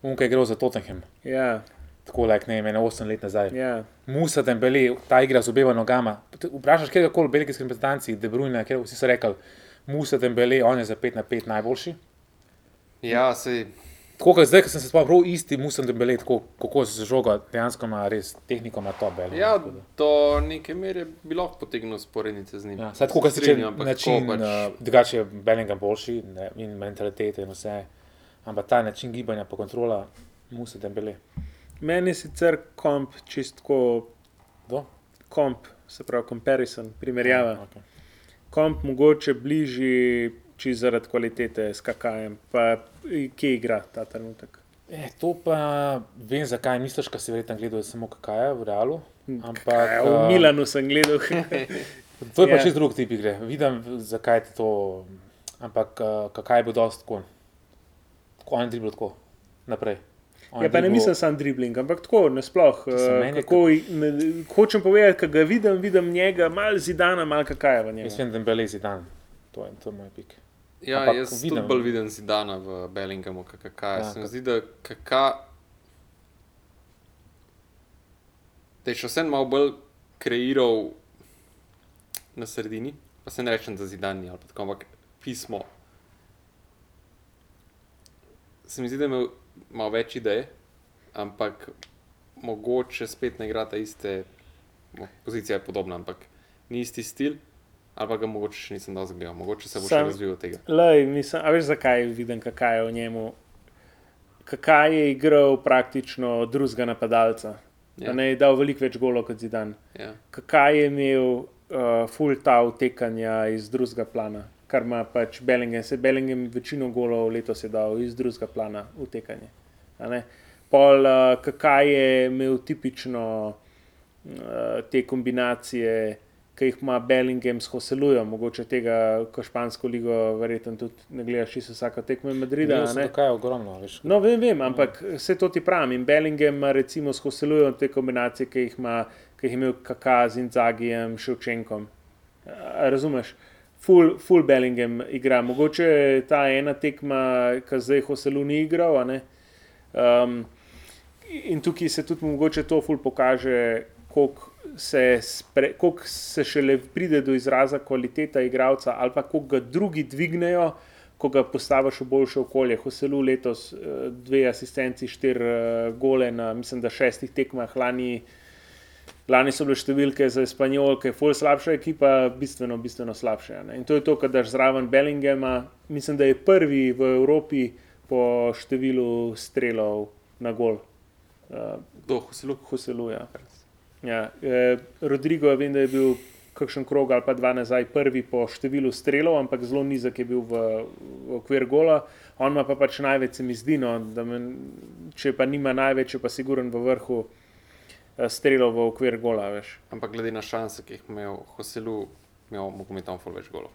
Unka je igral za Tottenham, Ja, tako like, ne vem, ene 8 let nazaj. ja. Musa Dembele, ta igra z obema nogama. Te Vprašaš kjerkoli v belgijski reprezentanci, De Bruyne, kjer vsi so rekli, Musa Dembele, on je za 5 na 5 najboljši. Ja, sej, Tako kot zdaj, ko sem se spomnil, isti Musa Dembele, tako kako se žoga, dejansko ima res tehniko, ima to Bellingham. ja, do neke mere bi lahko potegnil sporednice z njim. Ja, Saj tako, kar se tiče ampak način, pač... drugače je Bellingham boljši ne, in mentalitete in vse. Ampak ta način gibanja pa kontrola, Musa Dembele. Meni je sicer komp čistko, Do? komp, se pravi comparison, primerjava. Okay. Komp mogoče bližji, čisto zaradi kvalitete s kakajem, pa kje igra ta trenutek. E, to pa vem, zakaj misliš, ker si verjetno gledal samo kakaja v realu. Ampak Ja, v eh, Milanu sem gledal. (laughs) To je pa Ja. čist drug tip igre. Vidim, zakaj ti to. Ampak uh, kakaj bo dost tako. On dribl tako naprej. On Ja, pa ne dribl- mislim sam dribling, ampak tako nasploh. Uh, meni je kako, ne, hočem povedati, ko ga vidim, vidim njega, malo zidana, malo njemu. Jaz vem, da je Belezi dan. To je, to je moj pik. Ja, Ampak jaz vidim. tudi bolj vidim Zidana v Bellinghamu, kot Ja, kaj. Ja, se mi kak- zdi, da kaka. Da je še vsem malo bolj kreiral na sredini, pa se ne rečem, da zidani ali pa tako, ampak pismo. Se mi zdi, da je imel malo več idej, ampak mogoče spet ne igra ta iste, no, pozicija je podobna, ampak ni isti stil, ali pa ga mogoče še nisem dosti gledal, mogoče se bo Sam- še razvil tega. Lej, mislim, a veš, zakaj vidim, kakaj je v njemu? Kakaj je igral praktično drugega napadalca. Ja. Ne je dal veliko več golov kot Zidan. Ja. Kakaj je imel uh, full ta utekanja iz drugega plana, kar ima pač Bellingham. Se Bellingham večino golov letos je dal iz drugega plana utekanje. a ne. Pol, uh, kakaj je imel tipično uh, te kombinacije, ki jih ima Bellingham s Hoselujem, mogoče tega, ko špansko ligo, verjetno tudi ne gledaš čisto vsako tekmo Madrida. a ne. Kaj je ogromno, veš. No, vem, vem, ampak vse to ti pravim. In Bellingham ima recimo s Hoselujem te kombinacije, ki jih, ima, ki jih je imel Kaka z Inzagijem, Ševčenkom. Razumeš? Full, full Bellingham igra. Mogoče je ta ena tekma, ki zdaj Hoselu ni igral. Um, in tukaj se tudi mogoče to ful pokaže, koliko se, spre, koliko se šele pride do izraza kvaliteta igralca, ali pa koliko ga drugi dvignejo, ko ga postaviš v boljše okolje. Hoselu letos eh, dve asistenci, štiri eh, gole na, mislim, da šestih tekmah lani. Lani so bile številke za Španjolke, ful slabša ekipa, bistveno, bistveno slabše. a ne. In to je to, kar daš zraven Bellinghama. Mislim, da je prvi v Evropi po številu strelov na gol. Uh, Kdo, Hoselu? Hoselu, ja. ja. Eh, Rodrigo, vem, da je bil kakšen krog ali pa dva nazaj prvi po številu strelov, ampak zelo nizek je bil v, v okvir gola. On ima pa pač največ, se mi zdi, no, da men, če pa nima največ, pa siguren v vrhu eh, strelov v okvir gola, veš. Ampak glede na šanse, ki jih je imel Hoselu, imel Mogometan ful več golov.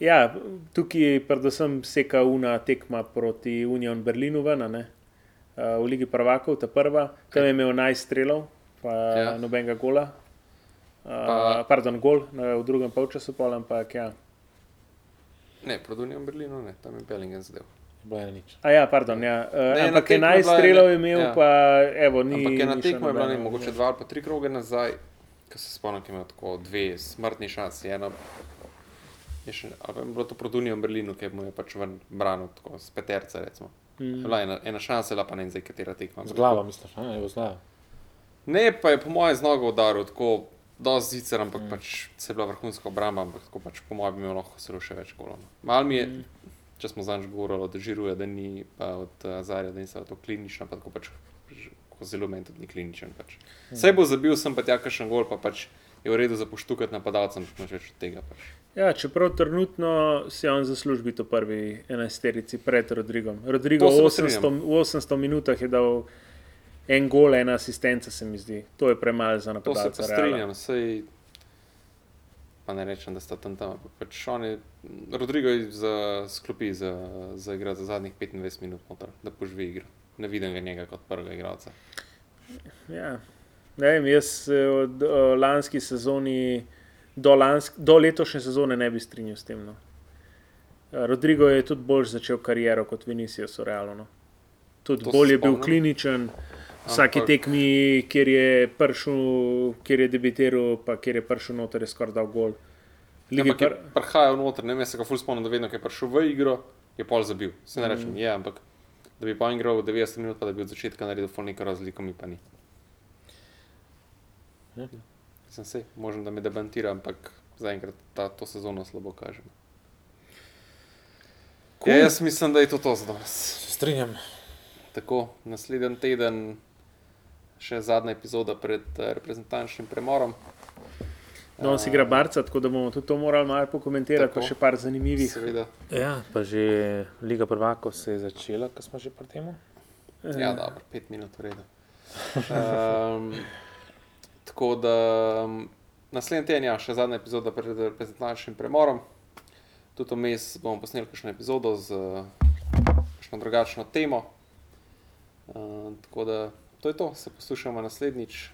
Ja, tukaj predvsem seka una tekma proti Union Berlinu ven, ne. Eh, v Ligi prvakov, ta prva, tam je imel 11 strelov, pa Ja. nobenega gola. Uh, Pa- pardon, gol na, v drugem polčasu, pol, ampak ja. Ne, proti Union Berlinu, ne, tam je Bellingham zadev. Je. A ja, pardon, ja. Uh, Ne, ena ampak tekma je 11 bila, strelov je imel, ja. pa evo, ni. Ampak ena tekma je bila ne, mogoče dva ali pa tri kroge nazaj, ko se spomnim, ki je imel tako dve smrtni šansi. Ena, je še, ali pa je bilo to proti Union Berlinu, ki mu je pač ven branil, tako z peterca recimo. Mm. Bila je ena, ena šansa, bila pa ne vem zdaj, katera tekma. Z glavo, misliš, a ne, z glavo. Ne, pa je po mojem z nogo udaril, tako dosti zicer, ampak mm. pač se je bila vrhunska obramba, ampak tako pač po mojem bi imel lahko zelo še več golov. no. Mal mi je, mm. Če smo zanj govorili od Žiruje, da ni, pa od uh, Zarja, da ni to klinično, pa tako pač ko zelo meni tudi ni kliničen. Pač. Mm. Vse bo zabil, sem pa tja kakšen gol, pa pač je v redu za poštukati napadalcem, pač več od tega. Pač. Ja, čeprav trenutno si on zasluži v prvi enajsterici pred Rodrigom. Rodrigo To v se 800, v 800 minutah je dal en gol, ena asistenca, se mi zdi. To je premalo za To se strinjam, sej. Pa ne rečem, da sta tam tam. Pač oni, Rodrigo je za sklopi za, za igrati za zadnjih 25 minut, noter, da poživi igro. Ne vidim ga njega kot prvega igralca. Ja. Ne vem, jaz se od uh, lanski sezoni do, lansk, do letošnje sezone ne bi strinjal s tem. No. Eh, Rodrigo je tudi bolj začel kariero kot Vinicius, realno. No. Tudi bolj je bil kliničen, vsaki tekmi, kjer je prišel, kjer je debitiral, pa kjer je prišel noter, je skoraj dal gol. Ampak je pr... prihajal noter, ne vem, se ga ful spomnim, da vedno, ko je prišel v igro, je pol zabil. Se ne Mm. rečem, je, ampak da bi pa igral 90 minut, pa da bi od začetka naredil ful neko razliko, mi pa ni. Ja. Sem se, možem, da me debantira, ampak zaenkrat ta, to sezono slabo kaže. Cool. Ja, jaz mislim, da je to to za danes. Se strinjam. Tako, naslednji teden, še zadnja epizoda pred eh, reprezentančnim premorom. Danes igra Barca, tako da bomo tudi to morali malo pokomentirati, pa Tako. še par zanimivih. Seveda, Ja, pa že Liga prvakov se je začela, ko smo že pri tem. ja, dobro, pet minut v redu. Um, (laughs) tako da um, naslednji teden, ja, še zadnja epizoda pred reprezentančnim premorom. Tudi vmes bomo posneli kakšno epizodo z kakšno drugačno temo. Uh, tako da to je to, se poslušamo naslednjič.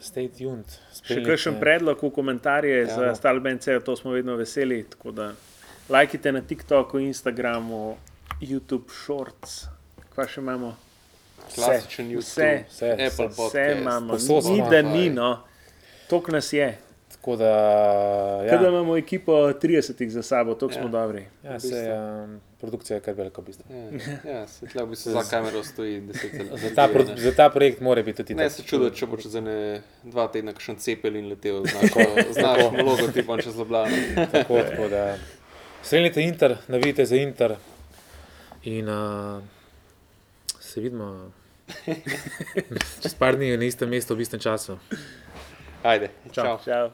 Stay tuned. Še kakšen predlog v komentarje Ja, za no. Stalbence, to smo vedno veseli. Tako da lajkite na TikToku, Instagramu, YouTube Shorts. Kaj še imamo? Klasičen Vse, YouTube, vse, Apple vse, Podcast, Vse imamo, ni da ni, no. Tok nas je. Tako da, Ja. Da imamo ekipo 30 za sabo, tako Ja. smo dobri. ja, v se, bistvu. um, produkcija je kar velika. v bistvu. Ja, ja svetlja v bistvu za kamero stoji 10 (laughs) let. Za ta, pro, za ta projekt mora biti tudi Ne se čudo, če bo čez ene dva tedna kakšen cepelin letel z našo- (laughs) z našim logotipom čez Ljubljano. Tako, tako da. Srednjite Inter, navijte za Inter in uh, se vidimo (laughs) čez par dni na istem mestu, v istem času. Ajde, Čau. čau. Čau.